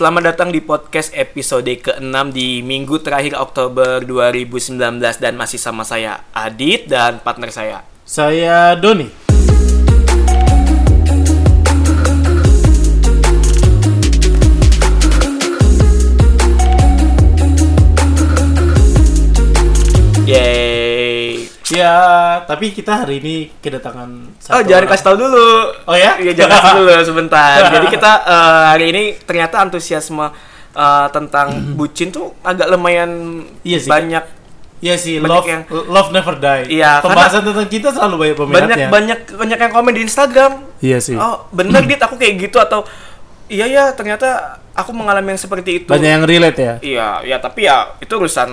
Selamat datang di podcast episode ke-6 di minggu terakhir Oktober 2019 dan masih sama saya Adit dan partner saya. Saya Doni. Ya, tapi kita hari ini kedatangan Oh, satu jangan orang. kasih tahu dulu. Oh ya? Iya, jangan kasih dulu sebentar. Jadi kita eh, hari ini ternyata antusiasme eh, tentang bucin tuh agak lumayan Iya sih. banyak Iya sih, Banyak love yang- love never die. Iya, Pembahasan tentang kita selalu banyak banyak peminatnya. banyak banyak yang komen di Instagram. Iya sih. Oh, bener dit aku kayak gitu atau iya ya ternyata aku mengalami yang seperti itu. Banyak yang relate ya. Iya, ya tapi ya itu urusan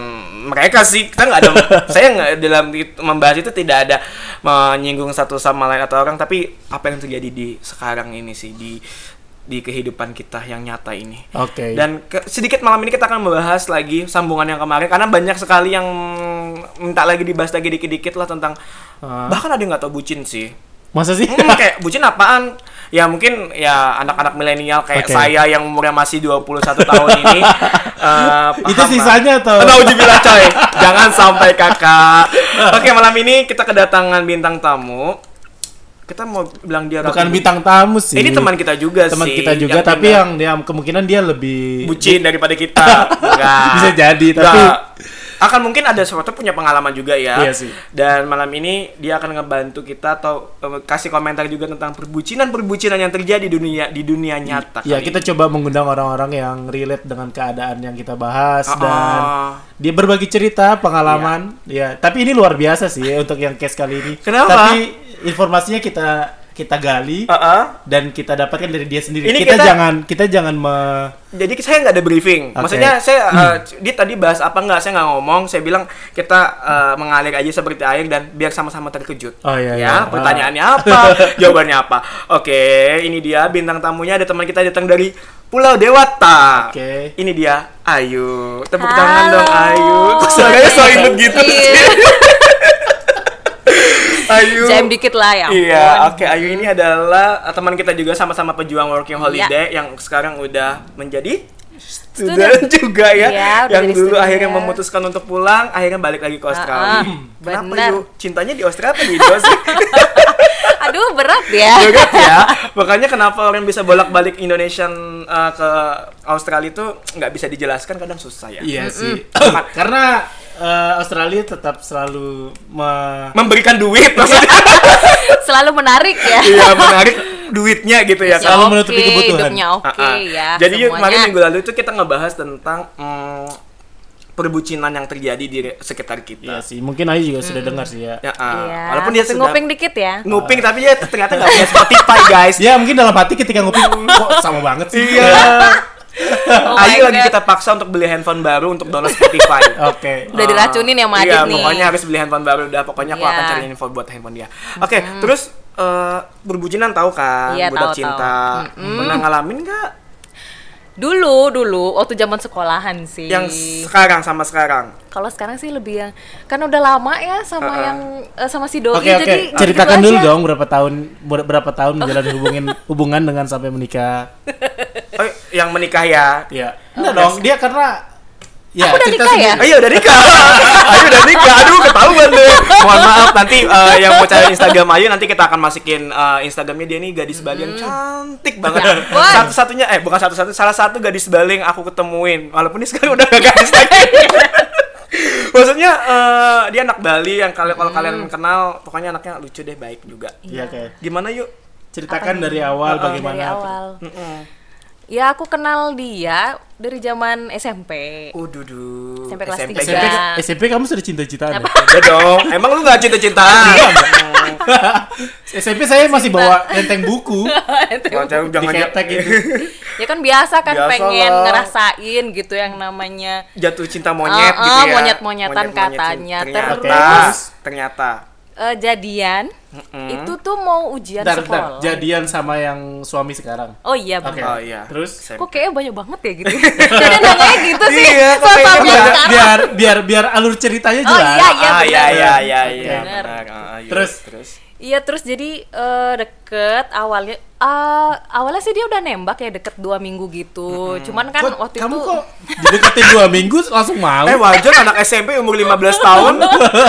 mereka sih. Kita nggak ada, saya nggak dalam itu- membahas itu tidak ada menyinggung satu sama lain atau orang, tapi apa yang terjadi di sekarang ini sih di di kehidupan kita yang nyata ini. Oke. Dan ke- sedikit malam ini kita akan membahas lagi sambungan yang kemarin karena banyak sekali yang minta lagi dibahas lagi dikit-dikit lah tentang Ah. bahkan ada yang nggak tahu bucin sih. Masa sih? Hmm, kayak bucin apaan? Ya mungkin ya anak-anak milenial kayak Oke. saya yang umurnya masih 21 tahun ini eh, Itu paham lah. sisanya atau? Nauzubillah coy. Jangan sampai kakak. Oke, malam ini kita kedatangan bintang tamu. Kita mau bilang dia Bukan bintang tamu sih. Ini teman kita juga Teman sih. kita juga, yang tapi yang dia kemungkinan dia lebih bucin daripada kita. Enggak. Bisa jadi, tapi- akan mungkin ada sesuatu punya pengalaman juga ya. Iya sih. Dan malam ini dia akan ngebantu kita atau eh, kasih komentar juga tentang perbucinan-perbucinan yang terjadi di dunia di dunia nyata. Ya kali kita coba mengundang orang-orang yang relate dengan keadaan yang kita bahas Ah, dan ah. dia berbagi cerita pengalaman. Ya, tapi ini luar biasa sih ya, untuk yang case kali ini. Kenapa? Tapi informasinya kita kita gali Ah, ah. dan kita dapatkan dari dia sendiri. Ini kita, kita- jangan kita jangan me- Jadi saya nggak ada briefing. Oke. Maksudnya saya eh, dia tadi bahas apa nggak saya nggak ngomong. Saya bilang kita eh, mengalir aja seperti air dan biar sama-sama terkejut. Oh, iya, Ya, iya. pertanyaannya apa? Jawabannya apa? Oke, ini dia bintang tamunya ada teman kita datang dari Pulau Dewata. Oke. Ini dia Ayu. Tepuk Halo. tangan dong Ayu. Kok suaranya so imut gitu sih? Ayu. Jam dikit lah ya. Iya, oke. Ayu ini adalah uh, teman kita juga sama-sama pejuang working Iya. holiday yang sekarang udah menjadi student juga ya. Udah yang dulu student. akhirnya memutuskan untuk pulang, akhirnya balik lagi ke Australia. Ah, ah, Kenapa bener. Yu? Cintanya di Australia apa di Indo sih? Aduh berat ya. Berat ya. Makanya kenapa orang bisa bolak-balik Indonesian uh, ke Australia itu nggak bisa dijelaskan kadang susah ya. Iya sih. Karena eh, Australia tetap selalu me- Memberikan duit maksudnya. Selalu menarik ya. Iya, menarik duitnya gitu ya. Selalu Oke, menutupi kebutuhan. Oke Ah, ah. ya. Jadi semuanya. kemarin minggu lalu itu kita ngebahas tentang mm, perbucinan yang terjadi di sekitar Iya kita. sih, mungkin Ayu juga sudah dengar sih ya. Ya, ah. Iya. Walaupun dia sudah nguping dikit ya. nguping tapi dia ternyata nggak punya Spotify guys. Ya mungkin dalam hati ketika ngopi kok sama banget sih. Iya. Oh Ayo lagi God. kita paksa untuk beli handphone baru untuk download Spotify. Oke. Udah diracunin ya sama Iya, Adit nih. pokoknya harus beli handphone baru udah. Pokoknya aku Iya. akan cari info buat handphone dia. Oke, terus eh berbucinan tahu kan, Iya, budak tahu, cinta. Pernah ngalamin nggak? Dulu dulu waktu zaman sekolahan sih. Yang sekarang sama sekarang. Kalau sekarang sih lebih yang kan udah lama ya sama Uh-uh. yang eh, sama si Doi Oke oke, jadi ceritakan gitu dulu aja. dong berapa tahun ber- berapa tahun menjalani hubungin hubungan dengan sampai menikah. Oh, yang menikah ya. Iya. Enggak dong, dia karena ya Aku udah nikah ya? Ayo udah nikah. Ayo udah nikah. Aduh ketahuan deh. Mohon maaf nanti eh, yang mau cari Instagram Ayu nanti kita akan masukin eh, Instagramnya dia nih gadis Bali yang cantik banget. Ya. Satu-satunya eh bukan satu-satu salah satu gadis Bali yang aku ketemuin. Walaupun ini sekarang udah gak gadis lagi. Maksudnya eh, dia anak Bali yang kalian kalau kalian kenal pokoknya anaknya lucu deh baik juga. Iya oke. Gimana yuk? Ceritakan dari awal dari bagaimana. awal. Mm-mm. Ya aku kenal dia dari zaman SMP. Oh dudu. SMP kelas SMP, tiga. SMP, gitu. SMP kamu sudah cinta-cintaan. ya? Ya dong. Emang lu gak cinta-cintaan? SMP saya masih bawa enteng buku Jangan jangan diketek gitu. ya kan biasa kan Biasa pengen lah. ngerasain gitu yang namanya jatuh cinta monyet Ah, gitu ah, ya. monyet-monyetan Monyet-monyetin. katanya. Ternyata, Terus? ternyata. Eh, jadian itu tuh mau ujian Bentar, bentar. sekolah. Jadian sama yang suami sekarang. Oh iya benar. Oh iya. Terus Kok kayaknya banyak banget ya gitu. Jadi nanyanya gitu sih. Iya, banyak. sekarang. biar biar biar alur ceritanya Oh jelas. iya iya ah, benar. iya iya iya iya Benar. benar. Ah, iya. Terus? terus. Iya terus jadi eh, deket awalnya eh, awalnya sih dia udah nembak ya deket dua minggu gitu. Cuman kan Kok- waktu kamu itu kok dideketin dua minggu langsung mau? Eh wajar anak SMP umur 15 tahun.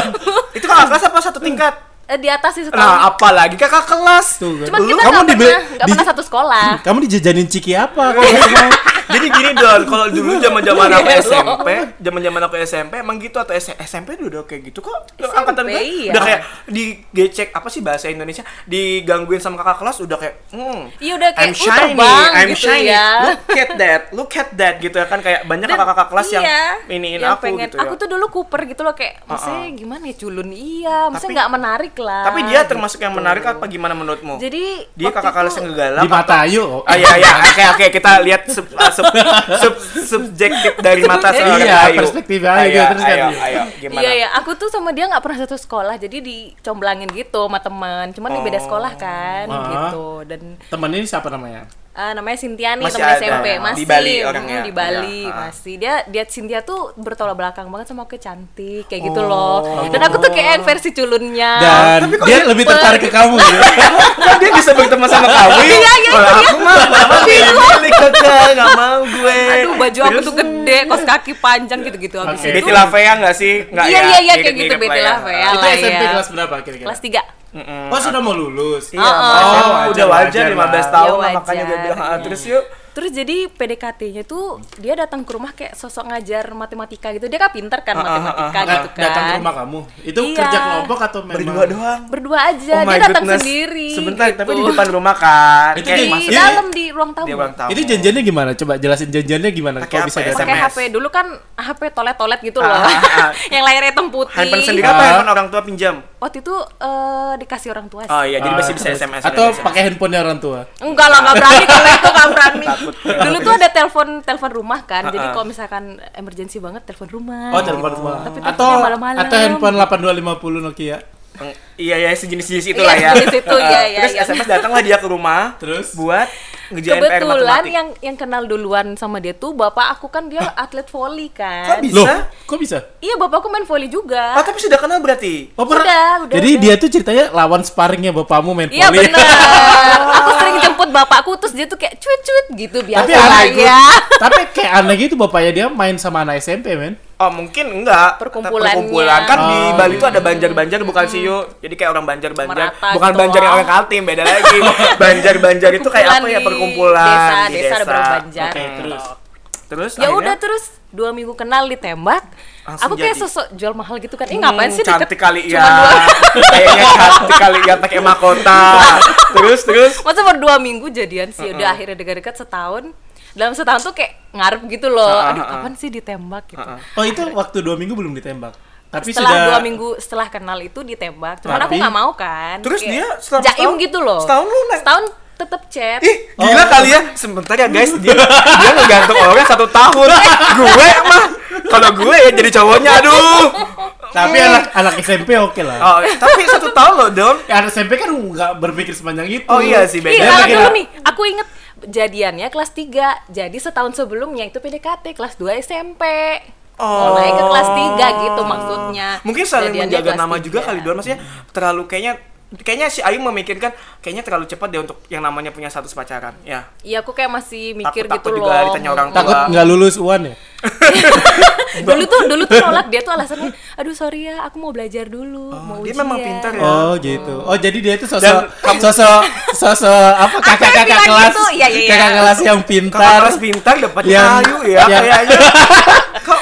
itu kakak kelas apa satu tingkat? eh, di atas sih setahun. Nah, apalagi kakak kelas. Tuh, kan. Cuman Lu- kita kamu nggak dibe- pernah di- pernah satu sekolah. Kamu dijajanin ciki apa? Jadi gini Don, kalau dulu zaman-zaman aku Iya, SMP, zaman-zaman aku SMP emang gitu atau S- SMP dulu udah kayak gitu kok. SMP, Angkatan gue iya. udah kayak digecek apa sih bahasa Indonesia? Digangguin sama kakak kelas udah kayak hmm. Iya, udah kayak, I'm "Uh, shiny, terbang," I'm gitu shiny. ya. Look at that, look at that gitu ya kan kayak banyak kakak-kakak kelas yang iya, iniin yang aku pengen, gitu ya. Aku tuh dulu Cooper gitu loh kayak, maksudnya gimana ya culun iya, maksudnya nggak menarik lah. Tapi dia termasuk yang gitu. menarik apa gimana menurutmu? Jadi dia kakak kelas yang galak. Di mata. Ah iya iya, oke oke kita lihat sub, uh, sub, sub, subjektif dari mata seorang Iya, Ayu. perspektif Ayu, Ayo, terus kan. ayo, ayo, gimana? Iya ya, aku tuh sama dia nggak pernah satu sekolah, jadi dicomblangin gitu sama teman. Cuman di beda Oh. sekolah kan, Ah. gitu. Dan Temen ini siapa namanya? Eh, namanya Cynthia nih, Masih teman ada, SMP, di masih Bali mm, orangnya. di Bali, Iya, ah. masih. Dia dia Cynthia tuh bertolak belakang banget sama aku cantik kayak gitu Oh. loh. Dan aku tuh kayak versi culunnya. Dan tapi kok dia dia lebih tertarik ke kamu gitu. Kok dia bisa berteman sama kamu? Iya, iya, Kalau iya. aku mah mama milih kakak, nggak mau gue. Aduh, baju aku tuh gede, kos kaki panjang gitu-gitu habis Oke. itu. Betty Lavea nggak sih? Nggak Iya, ya? iya, iya, kayak gitu, Betty lah ya. Itu lah SMP ya. kelas berapa kira-kira? Kelas 3. Mm-mm. Oh, sudah mau lulus. Iya, Oh, oh. udah wajar Wajar, 15 wajar. tahun Ya, makanya gue wajar. bilang ah, terus yuk. Terus jadi PDKT-nya tuh dia datang ke rumah kayak sosok ngajar matematika gitu. Dia kan pinter kan Ah, ah, matematika ah, ah, gitu kan. datang ke rumah kamu. Itu Iya. kerja kelompok atau memang Berdua doang. Berdua aja, Oh dia datang goodness. sendiri. Sebentar, gitu. tapi di depan rumah kan. Itu Kayak di- dalam di ruang tamu. di ruang tamu. Itu janjiannya gimana? Coba jelasin janjiannya gimana? Apa bisa ya? Pakai. HP dulu kan HP tolet-tolet gitu loh. Ah, ah, ah. yang layarnya hitam putih. Handphone sendiri apa Ah. handphone orang tua pinjam? Waktu itu eh, dikasih orang tua sih. Oh iya, jadi Ah, masih bisa. SMS. Atau pakai handphonenya orang tua? Enggak lah, nggak berani kalau itu nggak berani. Takut. Dulu tuh ada telepon telepon rumah kan. Jadi kalau misalkan emergency banget telepon rumah. Oh, telepon rumah. Tapi Atau malam-malam. atau handphone 8250 Nokia. Iya ya sejenis-jenis itu lah ya. Iya, sejenis itu, iya, iya, Terus iya. SMS datanglah dia ke rumah. Terus? buat ngejain PR Kebetulan yang yang kenal duluan sama dia tuh bapak aku kan dia atlet voli Kok kan. bisa? Loh, kok bisa? Iya, bapakku main voli juga. Oh tapi sudah kenal berarti. Oh, pernah? Udah, udah, Jadi udah. dia tuh ceritanya lawan sparringnya bapakmu main Iya volley. benar. aku sering jemput bapakku terus dia tuh kayak cuit-cuit gitu biasa Tapi lah aneh ya. Tapi kayak aneh gitu bapaknya dia main sama anak SMP, men. Oh mungkin enggak. Perkumpulannya. Perkumpulan kan di Oh, Bali tuh ada gitu. banjar-banjar bukan sih yuk. Jadi kayak orang banjar-banjar. Merata Bukan gitu banjar yang orang Kaltim beda lagi. Banjar-banjar itu kayak apa ya Perkumpulan di perkumpulan desa, di desa ada beberapa banjar. Hmm. terus. Terus Ya akhirnya- udah terus dua minggu kenal ditembak. Langsung aku kayak jadi. sosok jual mahal gitu kan. Ih Hmm, ngapain sih deket cantik kali ya. Kayaknya cantik kali ya pakai mahkota. terus terus Masa baru dua minggu jadian sih, udah Uh-uh. akhirnya dekat-dekat setahun. Dalam setahun tuh kayak ngarep gitu loh. Uh-uh, Aduh, uh-uh. kapan sih ditembak gitu. Uh-uh. Oh, itu waktu dua minggu belum ditembak. Tapi Setelah sudah dua minggu setelah kenal itu ditembak. Cuman aku Tapi- nggak mau kan. Terus Kayak dia selama jaim setahun- gitu loh. setahun lu naik- Setahun tetep chat. Ih, gila Oh. kali ya. Sebentar ya guys, dia dia ngegantung orang satu tahun. gue mah kalau gue ya jadi cowoknya aduh. Tapi anak anak SMP oke lah. Oh, tapi satu tahun loh, Don. Ya, anak SMP kan nggak berpikir sepanjang itu. Oh iya sih, beda. Mikir- dulu nih. Aku inget jadiannya kelas 3. Jadi setahun sebelumnya itu PDKT kelas 2 SMP. Oh. Oh. Naik ke kelas 3 gitu maksudnya. Mungkin saling Jadiannya menjaga nama 3. juga kali Don. Maksudnya terlalu kayaknya kayaknya si Ayu memikirkan kayaknya terlalu cepat deh untuk yang namanya punya status pacaran. Ya. Iya, aku kayak masih mikir Takut- takut gitu juga loh. ditanya orang tua. Takut nggak lulus UAN ya? dulu tuh dulu tuh nolak dia tuh alasannya, aduh sorry ya, aku mau belajar dulu, mau dia ujian. memang pintar ya. Oh gitu. Oh jadi dia itu Dan sosok kamu- sosok sosok apa kakak-kakak bilang kelas gitu? Iya, iya, iya. kakak kelas yang Kakak pintar. kelas pintar dapatnya Yang- Ayu ya yang- kayaknya. Kok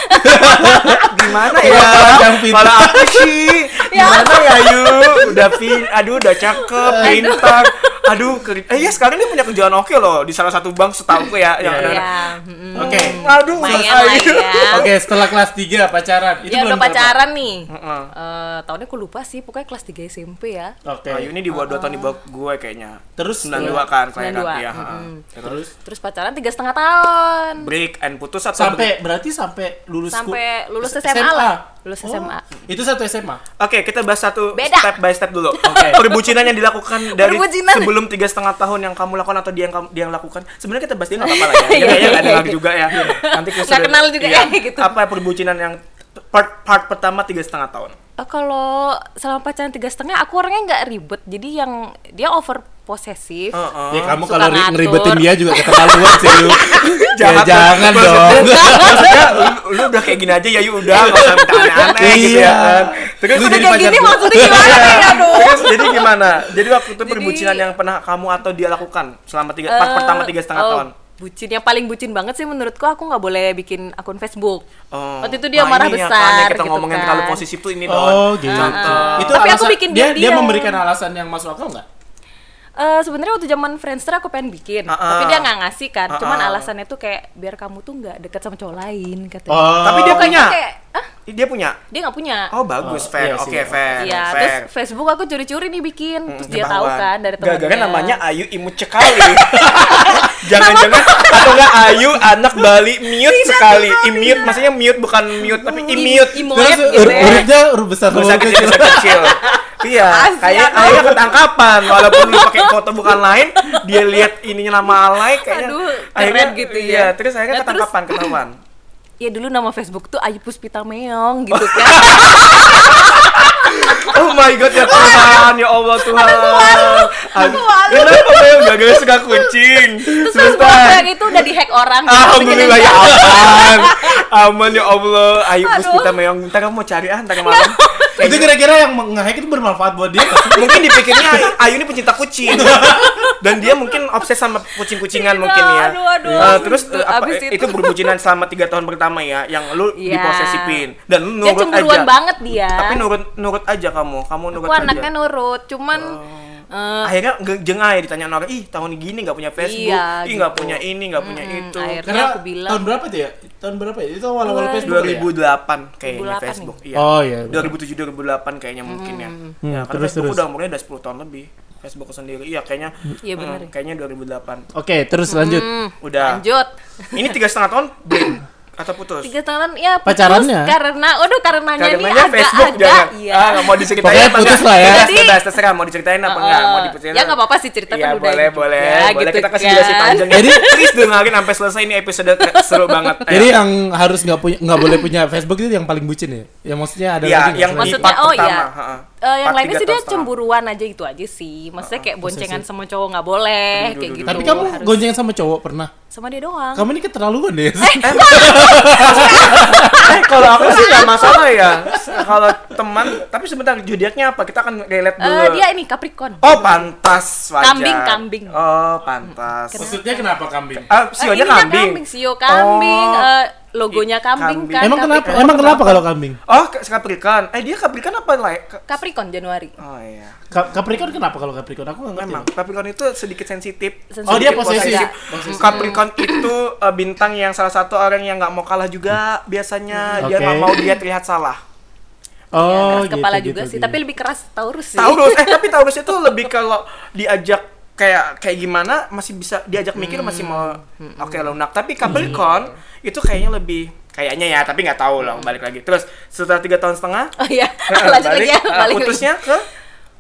gimana ya? Kakak kelas yang pintar. Malah aku sih. Gimana ya Ayu? Udah pin, aduh udah cakep, pintar. Aduh, keri- eh ya sekarang dia punya kerjaan oke loh di salah satu bank setahu ya yang ada. Iya, mm-mm. Oke. Aduh, Lumayan selesai. Lah ya. Oke setelah kelas 3 pacaran. Itu Ya belum udah pacaran nih. Heeh. Eh, tahunnya aku lupa sih, pokoknya kelas 3 SMP ya. berapa? Oke. Ayu ini di bawah 2 tahun di bawah gue kayaknya. Terus 92 kan kelahiran 92, ya. mm-mm. terus Terus pacaran tiga setengah tahun. Break and putus atau sampai berarti sampai lulus Sampai lulus S- SMA, lah. Lulus Oh, SMA. Itu satu SMA. Oke, kita bahas satu Beda. step by step dulu. Oke. Perbucinan yang dilakukan dari Perbucinan. sebelum tiga setengah tahun yang kamu lakukan atau dia yang kamu- dia yang lakukan. Sebenarnya kita bahas dia nggak apa-apa lah ya. Kayaknya nggak dengar juga ya. Nanti kita Nggak kenal juga ya, gitu. Apa perbucinan yang part part pertama tiga setengah tahun? Eh, kalau selama pacaran tiga setengah aku orangnya nggak ribet jadi yang dia over posesif Heeh. Ya kamu kalau ngeribetin dia juga keterlaluan sih lu. ya, jangan lu. dong. Maksudnya, lu, lu udah kayak gini aja ya yuk udah nggak usah minta aneh-aneh gitu Iya. ya kan. Terus Lu udah jadi kayak pacar gini maksudnya gimana nih aduh Terus jadi gimana? Jadi waktu itu Jadi- perbucinan yang pernah kamu atau dia lakukan selama tiga Eh, pertama tiga setengah oh, tahun. bucin yang paling bucin banget sih menurutku aku nggak boleh bikin akun Facebook Oh. waktu itu dia Nah, marah besar aneh kita gitu ngomongin kan. terlalu posesif tuh ini Oh, doang. gitu. Contoh. Itu Tapi aku alasan- bikin dia, dia dia memberikan alasan yang masuk akal nggak? Eh, sebenarnya waktu zaman Friendster aku pengen bikin, Ah, tapi ah. dia nggak ngasih kan. Ah, Cuman ah. alasannya tuh kayak biar kamu tuh nggak deket sama cowok lain katanya. Oh. Tapi dia punya. Kayak, ah, Dia punya. dia nggak punya. Oh bagus, Oh, fair. iya. Oke, fair. Iya, fair. terus Facebook aku curi-curi nih bikin, terus dia tahu kan dari temannya. Gara-gara namanya Ayu imut sekali. Jangan-jangan atau enggak Ayu anak Bali mute sekali. Imute maksudnya mute bukan mute tapi imute. Imoet Terus gitu ur- ya. hurufnya huruf besar Besar huruf kecil. Iya, kayak kayak ketangkapan walaupun lu pakai foto bukan lain, dia lihat ininya nama alay kayaknya. Aduh, akhirnya keren gitu ya. Iya, terus akhirnya Nah, terus- ketangkapan ketahuan. Ya dulu nama Facebook tuh Ayu Puspita Meong gitu kan. Oh my god ya Tuhan, ya Allah Tuhan. Aduh, Kenapa Bel gak gak suka kucing? terus Facebook aku yang itu udah dihack orang. Alhamdulillah ya Bikin yang aman. Aman ya Allah. Aduh. Puspita Meong, ntar kamu mau cari ah ntar malam. Itu kira-kira yang nge-hack itu bermanfaat buat dia mungkin dipikirnya Ayu ini pencinta kucing dan dia mungkin obses sama kucing-kucingan Tidak, mungkin ya aduh, aduh. Eh, terus eh, apa, Abis itu, itu. berbucinan selama tiga tahun pertama ya yang lu Iya. diposesifin dan lu Dia nurut cemburuan aja banget dia. tapi nurut nurut aja kamu kamu nurut Aku aja anaknya nurut, cuman eh, akhirnya nge- jengai ditanya orang ih tahun gini nggak punya Facebook Iya, ih nggak gitu. punya ini nggak punya itu akhirnya Karena aku bilang tahun berapa tuh ya? Tahun berapa ya? Itu awal-awal Dua- Facebook ya? 2008 kayaknya 2008 Facebook nih. iya Oh iya. 2007 2008 kayaknya mungkin ya. Hmm, ya karena terus, Facebook terus. udah umurnya udah 10 tahun lebih. Facebook sendiri. Iya kayaknya. Iya, hmm, benar. kayaknya 2008. Oke, terus lanjut. Hmm, Udah. lanjut. Ini tiga setengah tahun atau putus? Tiga tahun ya putus Pacarannya? karena, aduh karenanya nih Karenanya agak Facebook agak jangan. iya. Ah, nggak mau diceritain Pokoknya apa putus enggak? lah ya. Jadi- bebas, terserah mau diceritain apa enggak? Mau Eh, diceritain. ya nggak apa-apa sih, ceritakan Iya, udah boleh, gitu. boleh. Ya, boleh gitu kita kasih kan. durasi panjang. Jadi- please dengerin sampai selesai ini episode seru banget. Ayo. Jadi yang harus nggak punya nggak boleh punya Facebook itu yang paling bucin ya? Yang maksudnya ada Iya, lagi yang di? Maksudnya, oh pertama, iya. Eh, yang lainnya sih dia setengah. cemburuan aja itu aja sih. Maksudnya kayak boncengan sama cowok nggak boleh Aduh, kayak aduh, gitu. Tapi kamu Harus goncengan sama cowok pernah? sama dia doang. Kamu ini keterlaluan deh. eh kalau aku sih nggak masalah ya kalau teman tapi sebentar zodiaknya apa kita akan relate dulu Eh, dia ini Capricorn. oh pantas wajar Kambing, kambing. oh pantas Maksudnya kenapa kambing? ah Eh, sionya ininya kambing sio kambing, Oh. eh, logonya kambing, Kambing. kan. Emang kenapa? Capricorn. Emang kenapa kalau kambing? oh Capricorn eh dia Capricorn apa lah Capricorn Januari. oh iya Ka- Capricorn kenapa kalau Capricorn? Aku nggak ngerti. memang Capricorn itu sedikit sensitif Sensitif. Oh, dia Sedikit posesif. posesif. Capricorn itu eh, bintang yang salah satu orang yang nggak mau kalah juga biasanya dia Oke. nggak mau dia terlihat salah Oh, Keras gitu, kepala gitu, juga sih, gitu. tapi lebih keras Taurus sih. Taurus eh tapi Taurus itu lebih kalau diajak kayak kayak gimana masih bisa diajak mikir masih mau oke lunak tapi Capricorn itu kayaknya lebih kayaknya ya tapi nggak tahu loh balik lagi terus setelah tiga tahun setengah Oh iya, lanjut lagi ya. eh, balik putusnya ke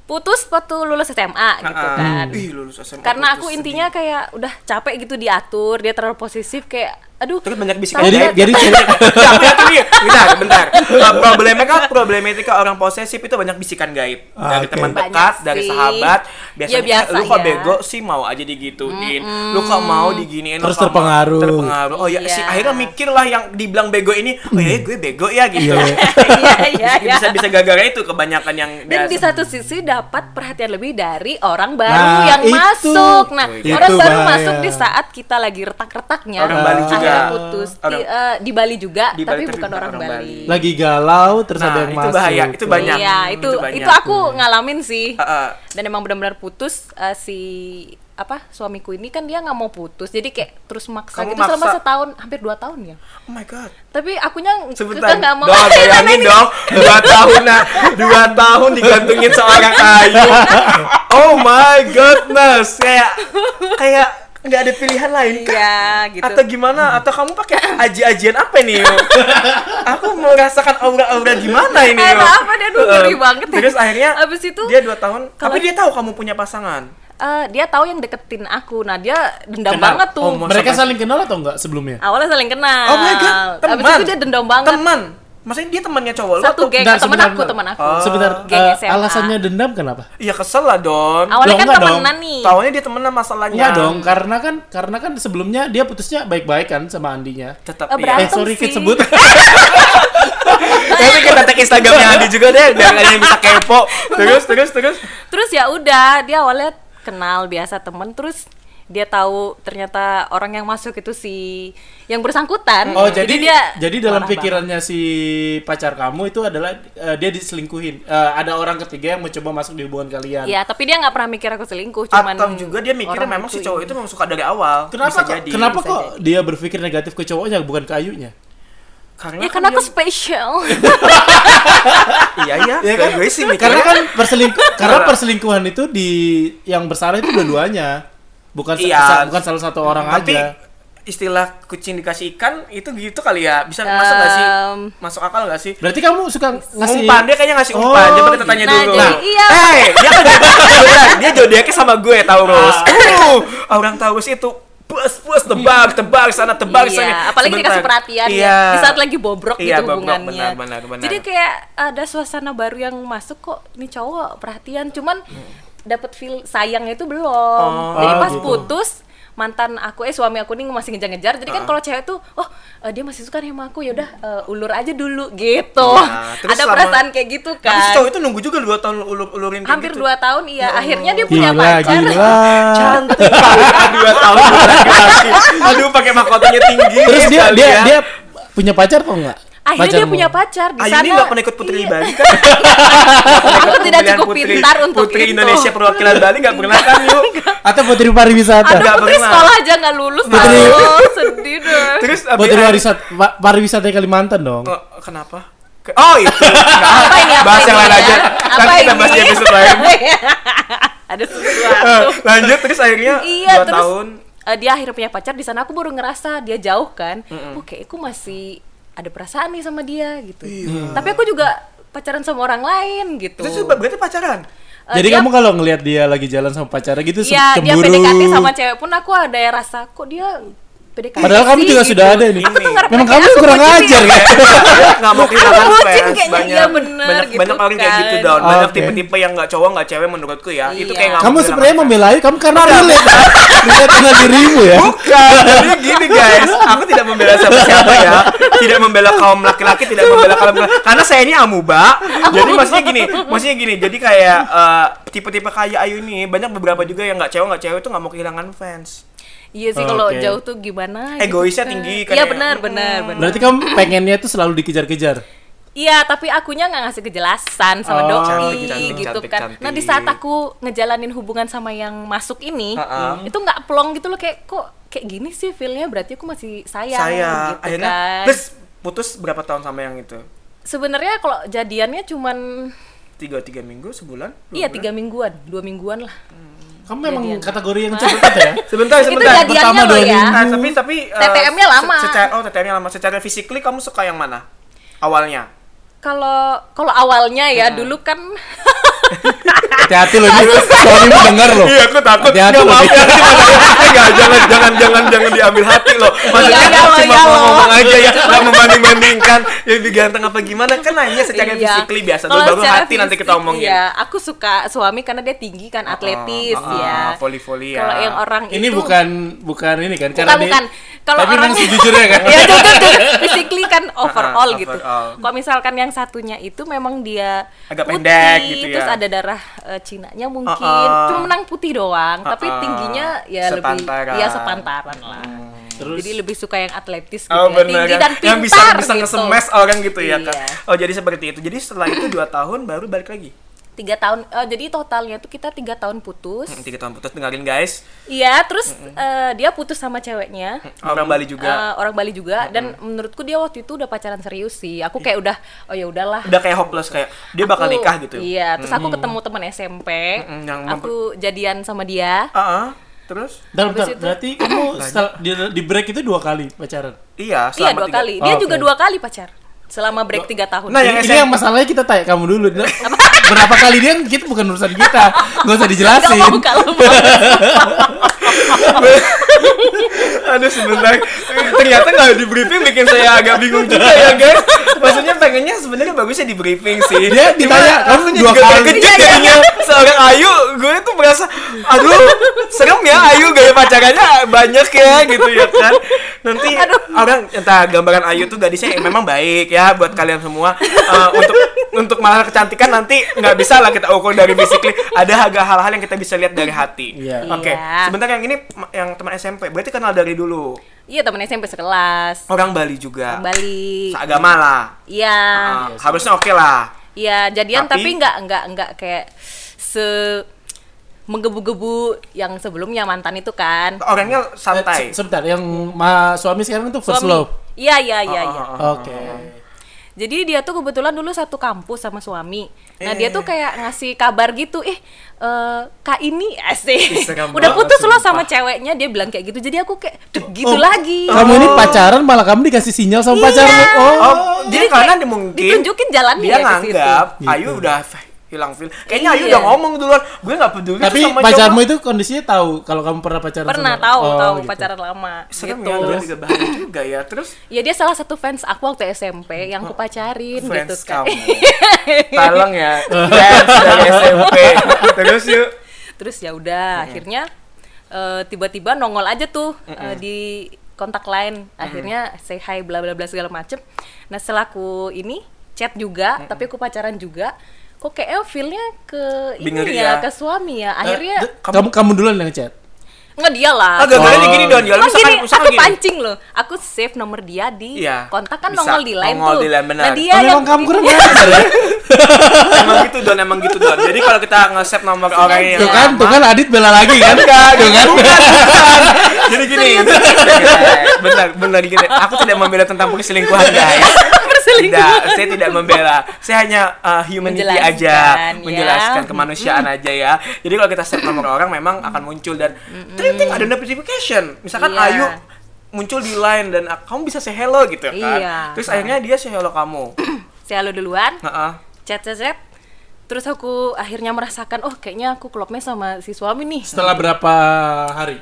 Putus waktu lulus SMA gitu Ah, kan. ih lulus SMA Karena aku sedih. intinya kayak udah capek gitu diatur, dia terlalu posesif kayak aduh. terus banyak bisikan Jadi jadi ya. Bentar, bentar. Uh, problematika, problematika orang posesif itu banyak bisikan gaib Ah, dari oke. teman dekat, dari sahabat. Biasanya Ya, biasa "Eh, lu kok ya. bego sih mau aja digituin. Lu kok mau diginiin? Terus kok mau-" terpengaruh. Terpengaruh. Oh ya, Iya. si akhirnya mikir lah yang dibilang bego ini, oh ya gue bego ya gitu. Iya. Iya, iya, iya. bisa bisa gara-gara itu kebanyakan yang Dan di satu sisi dapat perhatian lebih dari orang baru Nah, yang itu. masuk. Nah, Itu orang baru bahaya. masuk di saat kita lagi retak-retaknya. Orang Bali juga. Akhirnya putus. Di, eh, di Bali juga, Di Bali, tapi bukan orang, orang Bali. Bali. lagi galau terus Nah, ada yang itu masuk. bahaya, itu banyak. Iya, itu Itu banyak. itu aku ngalamin sih. Uh, uh. Dan emang benar-benar putus eh, si apa suamiku ini kan dia nggak mau putus jadi kayak terus maksa Kamu gitu selama maksa? setahun hampir dua tahun ya Oh my god. tapi akunya Sebentar, kita nggak mau dong, bayangin dong, dua tahun nah, dua tahun digantungin seorang ayu. Oh my goodness, kayak kayak nggak ada pilihan lain kah? iya gitu Atau gimana? Atau kamu pakai aji-ajian apa nih? Yo? Aku merasakan aura-aura gimana ini? Yo? Ada apa dia? Ngeri Eh, banget. Terus akhirnya Abis itu, dia dua tahun, kalau- tapi dia tahu kamu punya pasangan. Eh, dia tahu yang deketin aku nah dia dendam Kenal. banget tuh Oh, Mereka saling kenal atau enggak sebelumnya? awalnya saling kenal Oh my god, teman. abis itu dia dendam banget Teman. Maksudnya dia temannya cowok lu Satu atau- geng, sebentar, aku, teman aku. Oh. Sebentar, SMA. alasannya dendam kenapa? Iya kesel lah Don. Awalnya Loh, kan enggak dong. temenan nih. Taunya dia temenan masalahnya. Enggak dong, karena kan karena kan sebelumnya dia putusnya baik-baik kan sama Andinya. Tetap Eh, iya. Eh sorry sih. kita sebut. Tapi kita tag Instagramnya Andi juga deh, biar yang bisa kepo. Terus, terus, terus. Terus ya udah, dia awalnya kenal biasa temen, terus dia tahu ternyata orang yang masuk itu si yang bersangkutan. Oh jadi dia jadi dalam pikirannya si pacar kamu itu adalah eh, dia diselingkuhin. Eh, ada orang ketiga yang mencoba masuk di hubungan kalian. banget. Ya, tapi dia nggak pernah mikir aku selingkuh, cuman Atau juga dia mikir memang si cowok ini. itu memang suka dari awal. Kenapa Bisa kok, jadi. kenapa bisa kok dia berpikir negatif ke cowoknya bukan ke ayunya? Karena Ya kan karena aku dia- spesial. Iya iya. Ya kan? Gue sih mikirnya- Karena kan perselingkuh karena perselingkuhan itu di yang bersalah itu dua-duanya. Bukan Iya. sa- bukan salah satu orang Tapi aja. istilah kucing dikasih ikan itu gitu kali ya. Bisa masuk gak sih? Em, Masuk akal gak sih? Berarti kamu suka ngasih umpan dia kayaknya ngasih umpan Oh, coba kita tanya Nah, dulu jadi iya. eh dia kan dia zodiaknya sama gue Taurus uh orang Taurus itu bus bus tebak tebak sana tebak sana Iya, apalagi Sebentar. dikasih perhatian iya. ya. Di saat lagi bobrok Iya, gitu bobrok, hubungannya. benar, benar, benar. Jadi kayak ada suasana baru yang masuk kok ini cowok perhatian cuman dapat feel sayangnya itu belum. Jadi Oh, pas gitu. putus mantan aku eh suami aku nih masih ngejar-ngejar. Jadi kan kalau cewek tuh oh eh, dia masih suka nih sama aku ya udah eh, ulur aja dulu gitu. Terus ada selama- perasaan kayak gitu tapi kan. cowok itu nunggu juga dua tahun ulur ulurin kayak Hampir gitu. dua tahun iya. Akhirnya dia punya Gila, pacar. gila. cantik banget dua tahun aduh pakai mahkotanya tinggi Terus dia dia dia punya pacar atau enggak? Akhirnya dia Pacarmu? punya pacar di Ayu sana. ini nggak pernah ikut Putri Iya. Bali kan? Aku tidak cukup Putri- pintar untuk Putri itu. Indonesia perwakilan Bali nggak pernah kan yuk? Atau putri pariwisata? Aduh, Nggak putri pernah. sekolah aja nggak lulus Putri- tau. sedih deh. Terus abis- Putri pariwisata pa- pariwisata Kalimantan dong. Oh, kenapa? Ke- Oh itu. Apa ini? Apa bahas ini yang lain ya? aja. Apa Nanti kita bahas di ini? episode lain. Ada Eh, sesuatu. Lanjut terus akhirnya iya, dua terus tahun. eh, dia akhirnya punya pacar di sana aku baru ngerasa dia jauh kan. Oke, aku masih ada perasaan nih sama dia gitu. Tapi aku juga pacaran sama orang lain gitu. Terus berarti pacaran. Eh, Jadi dia- kamu kalau ngelihat dia lagi jalan sama pacarnya gitu Iya, dia cemburu. PDKT sama cewek pun aku ada yang rasa kok dia PDKT Padahal kamu sih?" juga gitu. sudah ada ini. Aku Memang kamu kurang ajar ya. ya. nggak mau kehilangan fans kayaknya, banyak iya bener banyak, gitu banyak orang kayak kan. gitu down banyak Oke. tipe-tipe yang nggak cowok nggak cewek menurutku ya itu Iya. kayak nggak Kamu sebenarnya kehilangan membela Ayu, kamu karena relate. relate dengan dirimu ya. Bukan, jadi gini guys, aku tidak membela siapa-siapa ya, tidak membela kaum laki-laki, tidak membela kaum laki karena saya ini amuba. Jadi maksudnya gini, maksudnya gini, jadi kayak eh, tipe-tipe kayak Ayu ini banyak beberapa juga yang nggak cewek nggak cewek tuh nggak mau kehilangan fans. Iya sih kalau Oke. jauh tuh gimana? Egoisnya gitu kan. tinggi kan Iya ya. benar benar benar. Berarti kamu pengennya tuh selalu dikejar-kejar. Iya, tapi akunya nggak ngasih kejelasan sama Oh, doi cantik, cantik, gitu cantik, kan. cantik. Nah di saat aku ngejalanin hubungan sama yang masuk ini, Ha-ha. itu nggak plong gitu loh kayak kok kayak gini sih feelnya berarti aku masih sayang, Saya gitu akhirnya kan. terus putus berapa tahun sama yang itu? Sebenarnya kalau jadiannya cuman Tiga tiga minggu sebulan? Iya bulan? tiga mingguan, dua mingguan lah. Kamu memang Jadian. kategori yang cepet ya. Sebentar, Itu sebentar. jadiannya Pertama loh dua ya. Nah, tapi tapi eh, TTM-nya lama. se- Secara oh TTM-nya lama. Secara physically kamu suka yang mana? Awalnya. Kalau kalau awalnya ya dulu kan Hati-hati loh ini suamimu dengar loh. Iya, aku takut. Hati-hati Nggak, loh. maaf ya, Enggak, jangan jangan jangan jangan diambil hati loh. Maksudnya Iya, iya, cuma iya, mau ngomong aja ya, enggak membanding-bandingkan yang lebih ganteng apa gimana. Kan nanya secara Iya. physically biasa dulu baru hati nanti kita omongin. Iya, aku suka suami karena dia tinggi kan, atletis ah, ya. voli-voli ya. Kalau yang orang Ini itu bukan bukan ini kan bukan karena dia- bukan. Kalau tapi orang sejujurnya kan. ya jujur, jujur. physically kan overall Ah, gitu. overall. Kalau misalkan yang satunya itu memang dia Agak putih, pendek gitu ya. terus ada darah eh, Cinanya mungkin, Ah, ah. cuma menang putih doang, tapi Ah, ah. tingginya ya lebih Sepantaran. ya sepantaran lah. Terus Jadi lebih suka yang atletis gitu Oh ya, benar tinggi yang, dan pintar yang bisa bisa gitu. nge-smash orang gitu ya Iya. kan. Oh jadi seperti itu. Jadi setelah itu dua tahun baru balik lagi. Tiga tahun, eh, jadi totalnya tuh kita tiga tahun putus. Hmm, Tiga tahun putus dengerin guys. Iya, terus eh, dia putus sama ceweknya. Orang Bali juga. Eh, orang Bali juga dan menurutku dia waktu itu udah pacaran serius sih. Aku kayak udah oh ya udahlah. Udah kayak hopeless kayak dia bakal Aku- nikah gitu. Iya, terus aku ketemu teman SMP. Yang aku jadian sama dia. Ah, ah. terus? Bentar. Habis itu- berarti kamu di, di break itu dua kali pacaran. Iya, Iya selama dua tiga- kali. Dia Oh, juga oke. dua kali pacar selama break tiga tahun. Nah, yang ini, yang masalahnya kita tanya kamu dulu. Berapa kali dia kita bukan urusan kita. Gak usah dijelasin. Mau kalau. Aduh sebentar. Ternyata nggak di briefing bikin saya agak bingung juga ya guys. Maksudnya pengennya sebenarnya bagusnya di briefing sih. Dia ditanya, kamu dua juga kali. terkejut jadinya seorang Ayu. Merasa, aduh serem ya Ayu gaya pacarannya banyak ya gitu ya kan. Nanti orang entah gambaran Ayu tuh gadisnya yang memang baik ya buat kalian semua. Eh, untuk untuk masalah kecantikan nanti nggak bisa lah kita ukur dari physically. Ada agak hal-hal yang kita bisa lihat dari hati. Iya. Oke, Iya. sebentar yang ini yang teman SMP, berarti kenal dari dulu. Iya temen SMP sekelas. Orang Bali juga. Bali. Seagama lah. Iya. Ah, harusnya oke lah. Iya, jadian Tapi- tapi nggak nggak nggak kayak se menggebu-gebu yang sebelumnya mantan itu kan. Orangnya Eh, santai. se- sebentar, yang ma suami sekarang itu first Suami. love. Iya, iya, iya, Oh, iya. oh, oh. Oke. Jadi dia tuh kebetulan dulu satu kampus sama suami. Nah, Eh. dia tuh kayak ngasih kabar gitu, "Eh, eh, Kak ini Ih, asik. serem Udah putus loh sama ceweknya." Dia bilang kayak gitu. Jadi aku kayak "Duh, gitu Oh, lagi. Kamu ini pacaran malah kamu dikasih sinyal sama pacarmu. Oh. Oh, jadi Jadi karena mungkin ditunjukin jalannya dia ke nganggap situ. Ayu Gitu. udah hilang feel. Kayaknya Ayu Iya. udah ngomong duluan. Gue nggak peduli Tapi sama pacarmu cowok. itu kondisinya tahu kalau kamu pernah pacaran Pernah sama tahu, Oh, tahu gitu. pacaran lama Serem gitu. ya, gue juga bahaya juga ya. Terus Ya dia salah satu fans aku waktu SMP yang aku pacarin gitu fans kan. kamu. Tolong ya, fans dari SMP. Terus yuk. Terus ya udah akhirnya eh, tiba-tiba nongol aja tuh eh, di kontak lain. Akhirnya say hi bla bla bla segala macem. Nah, setelah aku ini chat juga, tapi aku pacaran juga. Kok kayaknya feel-nya ke ini ya. ya, ke suami ya. Akhirnya Eh, kamu kamu duluan yang chat. Enggak dia lah. Ah, gambarnya Oh. gini Don. Ya, misalkan, gini, misalkan aku gini. pancing loh. Aku save nomor dia di Iya, kontak kan nongol di line Nongol tuh. di line, benar. Nah, dia Oh, yang kamu kurang ya. emang gitu Don, emang gitu Don. Jadi kalau kita nge-save nomor orang yang Tuh kan, tuh kan Adit bela lagi kan? Enggak, Tuh kan. Jadi gini, benar, benar gini. Aku tidak membela tentang perselingkuhan guys. Tidak, saya tidak membela. Saya hanya uh, humanity Menjelaskan, aja, ya. menjelaskan kemanusiaan aja ya. Jadi kalau kita set nomor orang memang akan muncul dan ting ting ada notification. Misalkan Iya. Ayu muncul di line dan uh, kamu bisa say hello gitu kan. Iya. Terus akhirnya dia say hello kamu. saya lo duluan. Heeh. chat chat chat terus aku akhirnya merasakan oh kayaknya aku klopnya sama si suami nih Setelah berapa hari?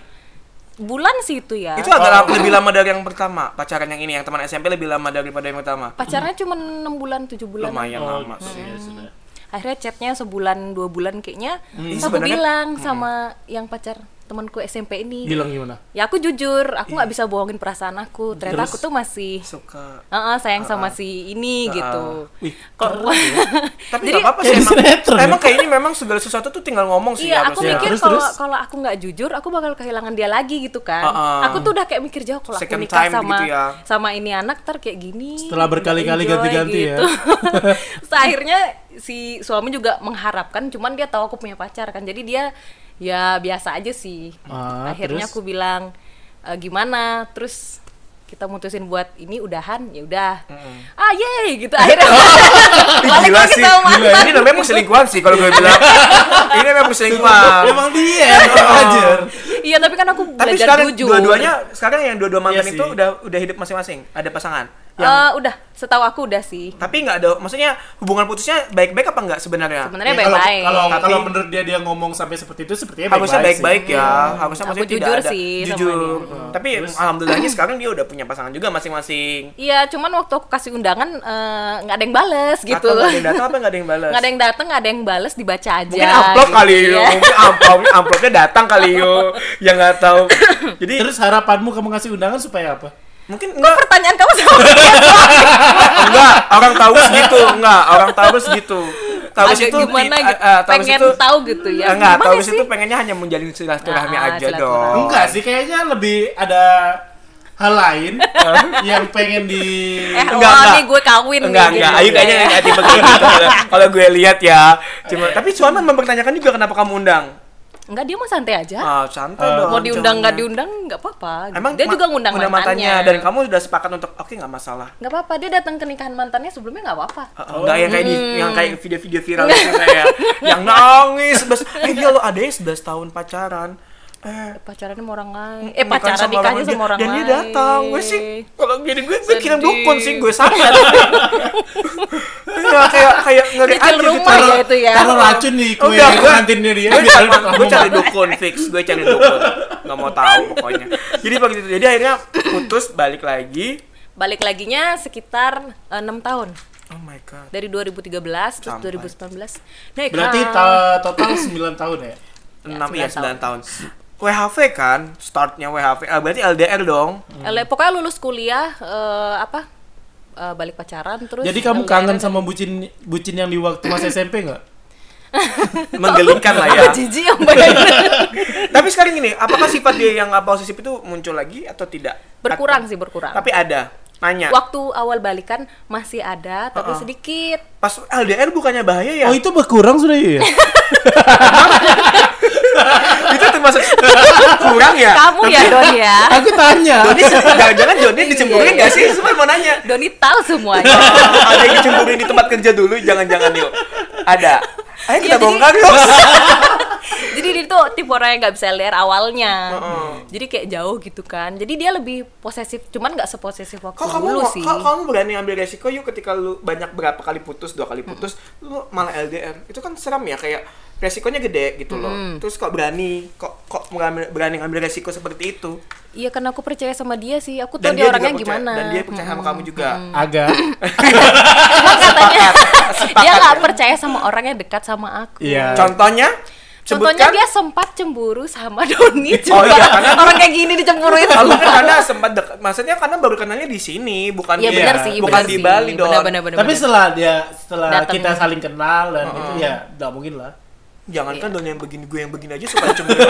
Bulan sih itu ya Itu agak lama- lebih lama dari yang pertama. Pacaran yang ini yang teman SMP lebih lama daripada yang pertama. pacarnya cuma enam bulan tujuh bulan Lumayan Oh, lama gitu sih. ya, sudah. akhirnya chatnya sebulan dua bulan kayaknya Hmm, aku bilang sama yang pacar temanku SMP ini Bilang gimana? ya aku jujur aku nggak bisa bohongin perasaan aku ternyata Terus? aku tuh masih Suka. "Ah, ah, sayang sama si ini gitu Wih, kok Tapi Jadi- nggak apa-apa sih emang. sinetron Emang ya? kayak ini memang segala sesuatu tuh tinggal ngomong sih Iya, ya, aku harusnya. mikir Terus, kalau kalau aku nggak jujur, aku bakal kehilangan dia lagi gitu kan. Uh-uh. Aku tuh udah kayak mikir jauh kalau aku nikah sama gitu ya. sama ini anak ter kayak gini. Setelah berkali-kali ganti-ganti ya. Terus akhirnya si suami juga mengharapkan, cuman dia tahu aku punya pacar kan. Jadi dia ya biasa aja sih. Ah, akhirnya terus? aku bilang "E, gimana? Terus kita mutusin buat ini udahan ya udah ah yeay gitu akhirnya balik gila lagi sih. sama Gila, mantan. ini namanya perselingkuhan sih kalau gue bilang. ini memang perselingkuhan. Emang dia yang kurang ajar. iya tapi kan aku Tapi belajar sekarang jujur dua-duanya sekarang yang dua-dua mantan Iya itu udah udah hidup masing-masing, ada pasangan. Yang Eh, udah setahu aku udah sih tapi nggak ada maksudnya hubungan putusnya baik-baik apa enggak sebenarnya? sebenarnya Ya, kalau- baik-baik Kalau Tapi- kalau menurut dia dia ngomong sampai seperti itu sepertinya Harusnya baik-baik baik-baik sih. ya. Harusnya Aku maksudnya tidak jujur ada sih jujur. dia. Tapi alhamdulillahnya sekarang dia udah punya pasangan juga masing-masing. Iya, cuman waktu aku kasih undangan eh, nggak ada yang bales gitu. Atau nggak ada yang datang apa nggak ada yang balas? Nggak ada yang datang, nggak ada yang bales, dibaca aja. Mungkin amplop gitu. kali Iya. mungkin amplop amplopnya datang kali yo, yang nggak tahu. Jadi Terus harapanmu kamu ngasih undangan supaya apa? Mungkin enggak Pertanyaan kamu sama dia enggak orang tahu segitu enggak orang tahu segitu tahu agak itu gimana gitu, eh, eh, tahu pengen itu tahu gitu ya. enggak Gimana tahu sih? itu pengennya hanya menjalin silaturahmi Ah, aja silaturahmi. dong Enggak sih, kayaknya lebih ada hal lain yang pengen di Eh, Enggak, wah, enggak. nih gue kawin enggak nih, enggak gitu. ayo kayaknya enggak tipe gitu kalau- kalau gue lihat ya cuma tapi Suaman mempertanyakan juga kenapa kamu undang Enggak, dia mau santai aja. ah santai Eh, dong mau diundang nggak diundang nggak apa-apa. emang dia ma- juga ngundang undang mantannya. dan kamu sudah sepakat untuk oke nggak masalah nggak apa-apa, dia datang ke nikahan mantannya sebelumnya nggak apa-apa. Uh, Enggak yang kayak di Hmm. yang kayak video-video viral itu kayak yang nangis sebes eh dia lo ada yang 11 tahun pacaran eh. Pacarannya sama orang lain. Eh, pacaran sama nikahnya orang- sama orang dan lain. dia datang. Gue sih kalau gini gue gue kirim dukun sih gue sangat. Ya, kayak kayak ngeri aja gitu. rumah ya itu ya. taruh racun di kue Udah, gua- kantinnya dia gue cari, gue dukun fix gue cari dukun. Nggak mau tahu pokoknya. Jadi begitu jadi akhirnya putus balik lagi. Balik laginya sekitar eh, enam tahun. oh my god. Dari 2013 terus Sampai. 2019. Naik Berarti ta- total 9 tahun ya? enam sembilan iya sembilan tahun WHV kan startnya WHV ah, berarti LDR dong LDR, pokoknya lulus kuliah eh, apa? eh, balik pacaran terus Jadi kamu LDR. kangen sama bucin bucin yang di waktu masa SMP nggak? menggelingkan lah ya jijik yang tapi sekarang ini apakah sifat dia yang posesif itu muncul lagi atau tidak berkurang sih berkurang. tapi ada nanya Waktu awal balikan masih ada tapi Uh-uh. sedikit. pas LDR bukannya bahaya ya Oh itu berkurang sudah ya? termasuk kurang ya Kamu ya Don ya. Aku tanya. Doni jangan-jangan Doni dicemburuin Iya, nggak sih? Cuma mau nanya. Doni tahu semuanya. ada yang dicemburuin di tempat kerja dulu, jangan-jangan yuk. Ada. Ayo kita Iya, jadi- bongkar yuk. Jadi dia tuh tipe orang yang nggak bisa LDR awalnya. Heeh. Jadi kayak jauh gitu kan. Jadi dia lebih posesif, cuman nggak seposesif waktu Kok kamu dulu mau- sih. kok kamu berani ambil resiko yuk ketika lu banyak berapa kali putus, dua kali putus, lu malah LDR. Itu kan seram ya kayak resikonya gede gitu loh. Terus kok berani kok kok mengambil- berani ngambil resiko seperti itu? Iya karena aku percaya sama dia sih. Aku tahu Dan dia, dia, orangnya juga percaya, gimana. dan dia percaya sama kamu juga. Agak. katanya Sepakat dia nggak ya? percaya sama orang yang dekat sama aku. Iya. Contohnya? Contohnya Sebutkan. dia sempat cemburu sama Doni. Oh Coba iya, karena- orang kayak gini dicemburuin. Oh, bukan karena sempat dekat. Maksudnya karena baru kenalnya di sini, bukan Iya di, benar Iya. sih. bukan benar di sih. Bali dong. Benar, benar, benar, Tapi benar. setelah dia setelah Datang. kita saling kenal dan itu ya nggak mungkin lah. Jangan kan Iya. Don yang begini gue yang begini aja suka cemburu.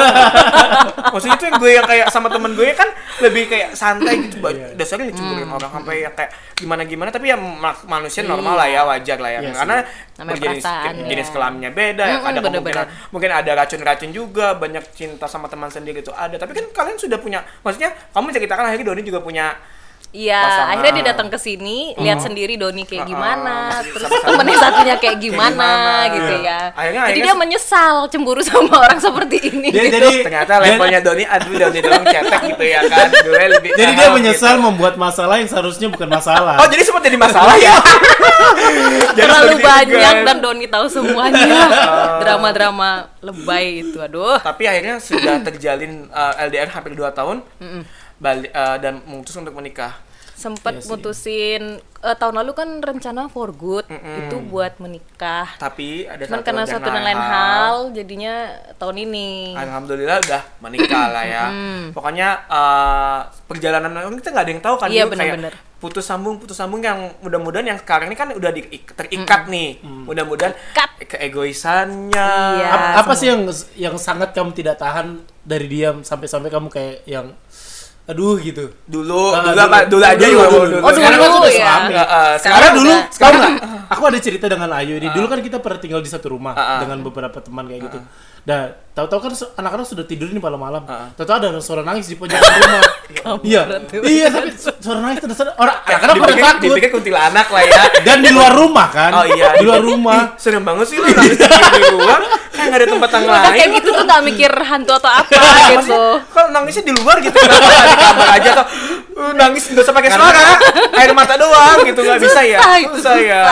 Maksudnya itu yang gue yang kayak sama temen gue kan lebih kayak santai gitu. Iya. Dasarnya dicemburuin Hmm. orang sampai yang kayak gimana gimana tapi ya ma- manusia normal lah ya wajar lah ya. Iya sih. Karena berjenis perasaan, jenis ya. kelaminnya beda ya. Mm-mm, Ada bener-bener. kemungkinan mungkin ada racun-racun juga banyak cinta sama teman sendiri itu ada. Tapi kan kalian sudah punya maksudnya kamu ceritakan akhirnya Doni juga punya Iya, Pasangan. akhirnya dia datang ke sini, lihat sendiri Doni kayak gimana, terus temennya satunya kayak gimana, gimana. gitu Iya. ya. Akhirnya- Jadi akhirnya dia menyesal cemburu sama orang seperti ini. Dia gitu. jadi ternyata levelnya Doni aduh Doni doang cetek gitu ya kan. Gue lebih jadi dia menyesal gitu. membuat masalah yang seharusnya bukan masalah. Oh jadi sempat jadi masalah ya? Jadi Terlalu banyak guys. dan Doni tahu semuanya. Drama-drama lebay itu, aduh. Tapi akhirnya sudah terjalin uh, LDR hampir 2 tahun. Balik uh, dan memutuskan untuk menikah. Sempet Iya mutusin eh, tahun lalu kan rencana for good itu buat menikah. Tapi ada Cuman satu karena dan suatu dan lain hal jadinya tahun ini. Alhamdulillah udah menikah lah ya. Pokoknya uh, perjalanan kita nggak ada yang tahu kan Iya, Yu, kayak benar-benar. putus sambung putus sambung yang mudah-mudahan yang sekarang ini kan udah di, terikat nih. Mudah-mudahan Ikat. keegoisannya. Iya. apa, apa sih yang yang sangat kamu tidak tahan dari dia sampai-sampai kamu kayak yang aduh gitu. Dulu, Ah, dulu, apa? Dulu aja dulu, juga dulu. dulu. Oh, Sekarang kan dulu sudah ya. suami. Nggak, uh, Karena Sekarang dulu, udah- sekarang aku ada cerita dengan Ayu ini. Dulu kan kita pernah tinggal di satu rumah Ah, ah. dengan beberapa teman kayak gitu. Dan tahu-tahu kan anak-anak sudah tidur nih malam-malam. Ah. Tahu-tahu ada suara nangis di pojok rumah. Iya, iya tapi su- suara nangis terus ada orang Ya, karena pada takut. dipikir kuntilanak lah ya. Dan di luar rumah kan? Oh iya, di luar rumah. serem banget sih lu nangis di luar, kayak nggak ada tempat yang lain. kayak gitu tuh nggak mikir hantu atau apa gitu. Kalau nangisnya di luar gitu, kenapa nggak di kamar aja atau uh, nangis nggak usah pakai suara, air mata doang gitu nggak bisa ya? Susah itu Susah ya.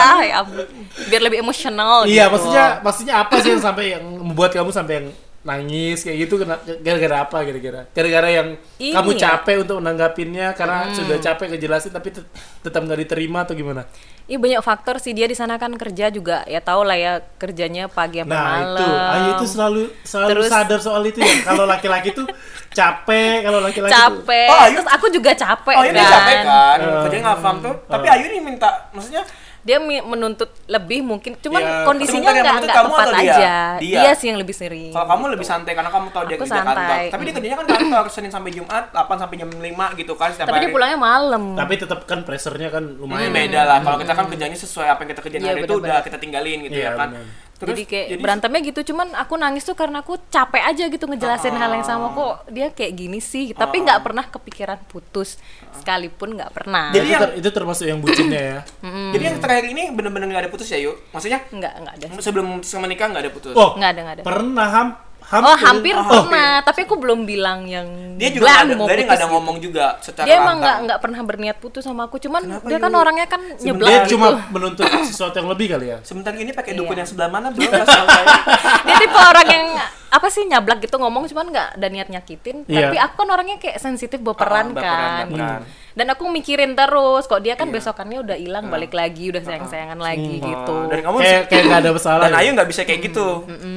Biar lebih emosional Iya, gitu. maksudnya maksudnya apa sih yang sampai yang membuat kamu sampai yang nangis kayak gitu gara-gara apa kira-kira? Gara-gara yang Ini kamu ya. capek untuk menanggapinnya karena sudah capek ngejelasin tapi tet- tetap nggak diterima atau gimana? Iya banyak faktor sih dia di sana kan kerja juga ya tau lah ya kerjanya pagi sampai Nah malam. itu, Ayu itu selalu selalu Terus- sadar soal itu ya. Kalau laki-laki tuh capek, kalau laki-laki tuh capek. Oh, Ayu- Terus aku juga capek Oh ini kan. capek kan, Eh. kerjanya nggak paham tuh. Tapi Ayu nih minta, maksudnya Dia menuntut lebih mungkin, cuman Iya. kondisinya nggak nggak kamu tepat atau dia? aja. Dia? sih yang lebih sering. kalau kamu lebih santai karena kamu tahu dia Aku kerja kantor. Tapi dia kerjanya kan kantor Senin sampai Jumat, 8 sampai jam 5 gitu kan setiap Tapi hari. dia pulangnya malam. Tapi tetap kan pressernya kan Hmm, lumayan. beda lah. Kalau kita kan kerjanya sesuai apa yang kita kerjain Iya, hari itu benar-benar. udah kita tinggalin gitu Iya, ya kan. benar. Terus jadi kayak berantemnya gitu, cuman aku nangis tuh karena aku capek aja gitu ngejelasin hal yang sama kok dia kayak gini sih. Tapi nggak pernah kepikiran putus, sekalipun nggak pernah. Jadi itu, yang- ter- itu termasuk yang bucinnya ya. Jadi yang terakhir ini bener-bener nggak ada putus ya yuk? Maksudnya nggak nggak ada. sebelum menikah nggak ada putus? Oh, Nggak ada nggak ada. pernah ham Oh hampir Oh, pernah, tapi aku belum bilang yang Dia juga nggak ada, mau dia nggak ada ngomong juga secara dia emang nggak nggak pernah berniat putus sama aku cuman Kenapa, dia kan Yu? orangnya kan nyeblak Dia gitu. cuma menuntut sesuatu yang lebih kali ya. Sebentar ini pakai dukun Iya. yang sebelah mana saya. dia tipe orang yang apa sih nyablak gitu ngomong cuman nggak ada niat nyakitin Iya. tapi aku kan orangnya kayak sensitif baperan baperan, kan baperan. Dan aku mikirin terus kok dia kan Iya. besokannya udah hilang balik lagi udah sayang sayangan lagi gitu Dan kamu Kayak kayak nggak ada masalah. dan ya. Ayu nggak bisa kayak gitu.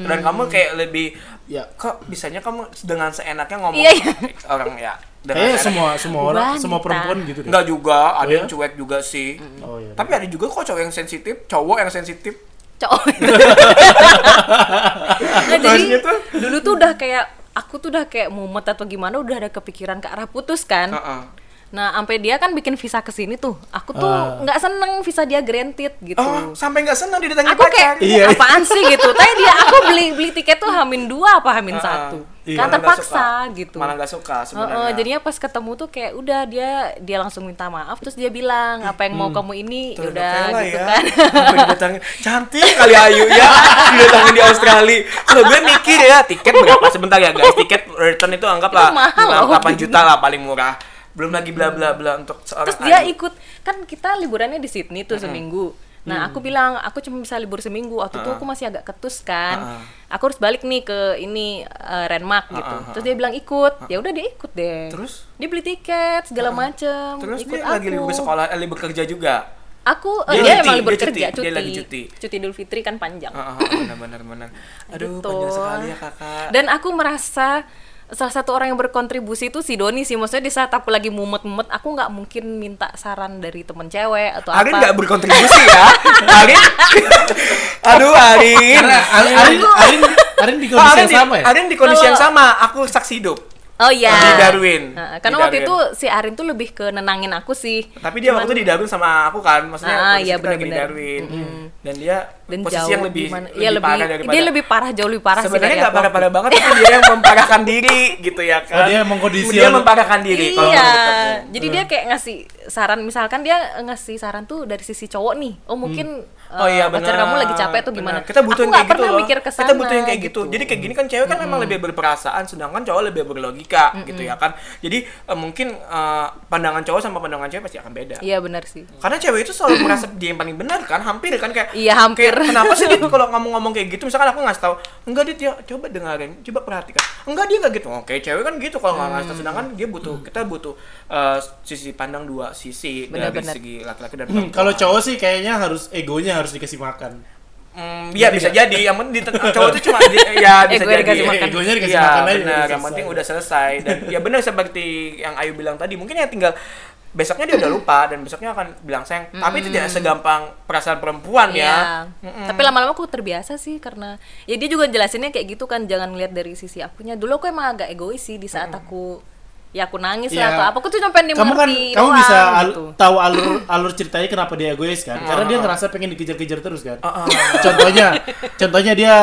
Dan kamu kayak lebih Ya. kok bisanya kamu dengan seenaknya ngomong Iya, iya. orang ya. Dengan Kayaknya semua semua orang, Wanita. semua perempuan gitu deh. Enggak juga, ada Oh, ya? yang cuek juga sih. Oh iya. Tapi ada juga kok cowok yang sensitif, cowok yang sensitif. cowok nah, jadi dulu tuh udah kayak aku tuh udah kayak mumet atau gimana udah ada kepikiran ke arah putus kan Heeh. Nah sampai dia kan bikin visa ke sini tuh aku tuh Ah. nggak seneng visa dia granted gitu Oh, sampai nggak senang didatangi aku kayak pacar. Iya. apaan sih gitu tapi dia aku beli beli tiket tuh hamin dua apa hamin Ah, satu iya. kan terpaksa suka. gitu Malah nggak suka sebenarnya. Heeh, jadinya pas ketemu tuh kayak udah dia dia langsung minta maaf terus dia bilang apa yang mau Hmm. kamu ini Terus udah gitu ya, kan sampai didatangin cantik kali Ayu ya didatangin di Australia kalau gue mikir ya tiket berapa sebentar ya guys tiket return itu anggaplah Itu mahal loh. 8 juta lah paling murah belum lagi bla bla bla untuk seorang terus dia ikut kan kita liburannya di Sydney tuh seminggu. Nah Hmm. aku bilang aku cuma bisa libur seminggu. Waktu itu aku masih agak ketus kan. Ah. aku harus balik nih ke ini eh, Renmark gitu. ah, ah. terus dia bilang ikut. Ya udah dia ikut deh. Terus? dia beli tiket segala macem. Terus ikut dia aku. lagi libur sekolah eh, libur kerja juga? Aku eh, Dia dia, cuti, emang libur dia cuti, kerja dia cuti lagi cuti. cuti. Idul Fitri kan panjang. Ah, ah, ah, benar benar benar. Aduh Gitu. panjang sekali ya kakak. Dan aku merasa salah satu orang yang berkontribusi itu si Doni sih. Maksudnya di saat aku lagi mumet-mumet, aku nggak mungkin minta saran dari temen cewek atau Arin apa. nggak berkontribusi ya Arin aduh Arin Karena Arin, Arin, Arin, Arin di Oh, kondisi Arin yang di, sama ya. Arin di kondisi Kalau- yang sama aku saksi hidup Oh iya. Di Darwin. Nah, Di karena waktu Darwin. itu si Arin tuh lebih ke nenangin aku sih. Tapi dia waktu Cuman- itu di Darwin sama aku kan, maksudnya Ah, iya, kita lagi di. Darwin. Dan dia dan posisi jauh yang lebih gimana? lebih, Iya, lebih parah daripada dia lebih parah jauh lebih parah sih Sebenarnya nggak parah-parah banget, tapi dia yang memparahkan diri gitu ya kan. Oh, dia emang kondisi Dia memparahkan diri kalau iya, aku. jadi dia kayak ngasih saran misalkan dia ngasih saran tuh dari sisi cowok nih. Oh mungkin Oh eh, iya pacar benar. kamu lagi capek tuh gimana? Kita butuh aku yang kayak gitu pernah loh. mikir ke Kita butuh yang kayak gitu. Jadi kayak gini kan cewek kan memang lebih berperasaan, sedangkan cowok lebih berlogika gitu ya kan. Jadi eh, mungkin eh, pandangan cowok sama pandangan cewek pasti akan beda. Iya benar sih. Karena cewek itu selalu merasa dia yang paling benar kan, hampir kan kayak Iya, hampir. Kenapa sih dia kalau ngomong-ngomong kayak gitu misalkan aku ngasih tahu enggak dia ya coba dengerin coba perhatikan enggak dia nggak gitu oke cewek kan gitu kalau nggak ngasih tahu sedangkan dia butuh kita butuh eh, sisi pandang dua sisi dari Benar-benar. segi laki-laki dan Hmm, perempuan. kalau cowok sih kayaknya harus egonya harus dikasih makan. Hmm, ya bisa jadi. Yang penting di- cowok itu cuma di- ya bisa Ego jadi. dikasih makan. Egonya dikasih Iya, makan aja, benar. Yang penting udah selesai dan ya benar seperti yang Ayu bilang tadi. Mungkin ya tinggal besoknya dia udah lupa dan besoknya akan bilang sayang. Tapi itu tidak segampang perasaan perempuan ya. Iya. Tapi lama-lama aku terbiasa sih karena ya dia juga jelasinnya kayak gitu kan jangan lihat dari sisi akunya. Dulu aku emang agak egois sih di saat aku ya aku nangis Iya. lah atau apa aku tuh cuma pengen Kamu kan dimengerti kamu doang, bisa al- gitu. tahu alur alur ceritanya kenapa dia egois kan? Karena dia ngerasa pengen dikejar-kejar terus kan. Ah, ah. Contohnya, contohnya dia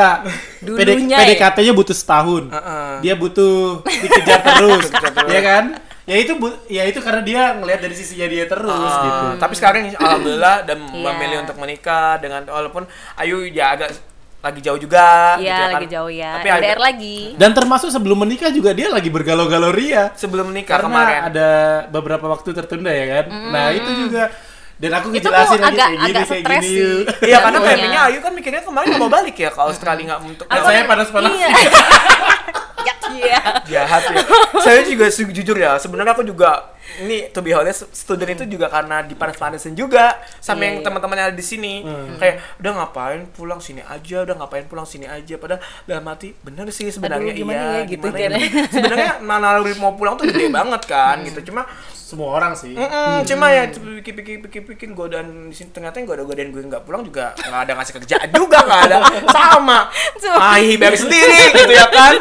PD, Dulunya ya. PDKT-nya butuh setahun. Heeh. Dia butuh dikejar terus, Dikejar terus. ya kan? Ya itu bu- ya itu karena dia ngelihat dari sisinya dia terus Ah, gitu. Tapi sekarang alhamdulillah dan Iya. memilih untuk menikah dengan walaupun Ayu ya agak lagi jauh juga gitu Iya ya kan. lagi jauh ya. Tapi LDR ada- lagi. Dan termasuk sebelum menikah juga dia lagi bergalau-galau ria. sebelum menikah Karena kemarin. ada beberapa waktu tertunda ya kan. Nah, itu juga dan aku Itu ngejelasin lagi agak- kayak gini agak kayak gini. Iya karena happy-nya Ayu kan mikirnya kemarin mau balik ya ke Australia nggak untuk saya panas-panas. Iya. Ya, Iya. jahat ya. Saya juga jujur ya, sebenarnya aku juga ini to be honest, student itu juga karena dipanas-panasin juga sama Iya, yang iya. teman-teman yang ada di sini. Kayak udah ngapain pulang sini aja, udah ngapain pulang sini aja. Padahal dalam hati bener sih sebenarnya Aduh, gimana iya. ya, gitu gimana kan. ya. Sebenarnya naluri mau pulang tuh gede banget kan gitu. Cuma Semua orang sih. Mm-mm, cuma ya pikir-pikir pikir godaan di sini ternyata yang goda-godain gue nggak pulang juga nggak ada ngasih kerjaan juga nggak ada sama Cuma- ah bayar sendiri gitu ya kan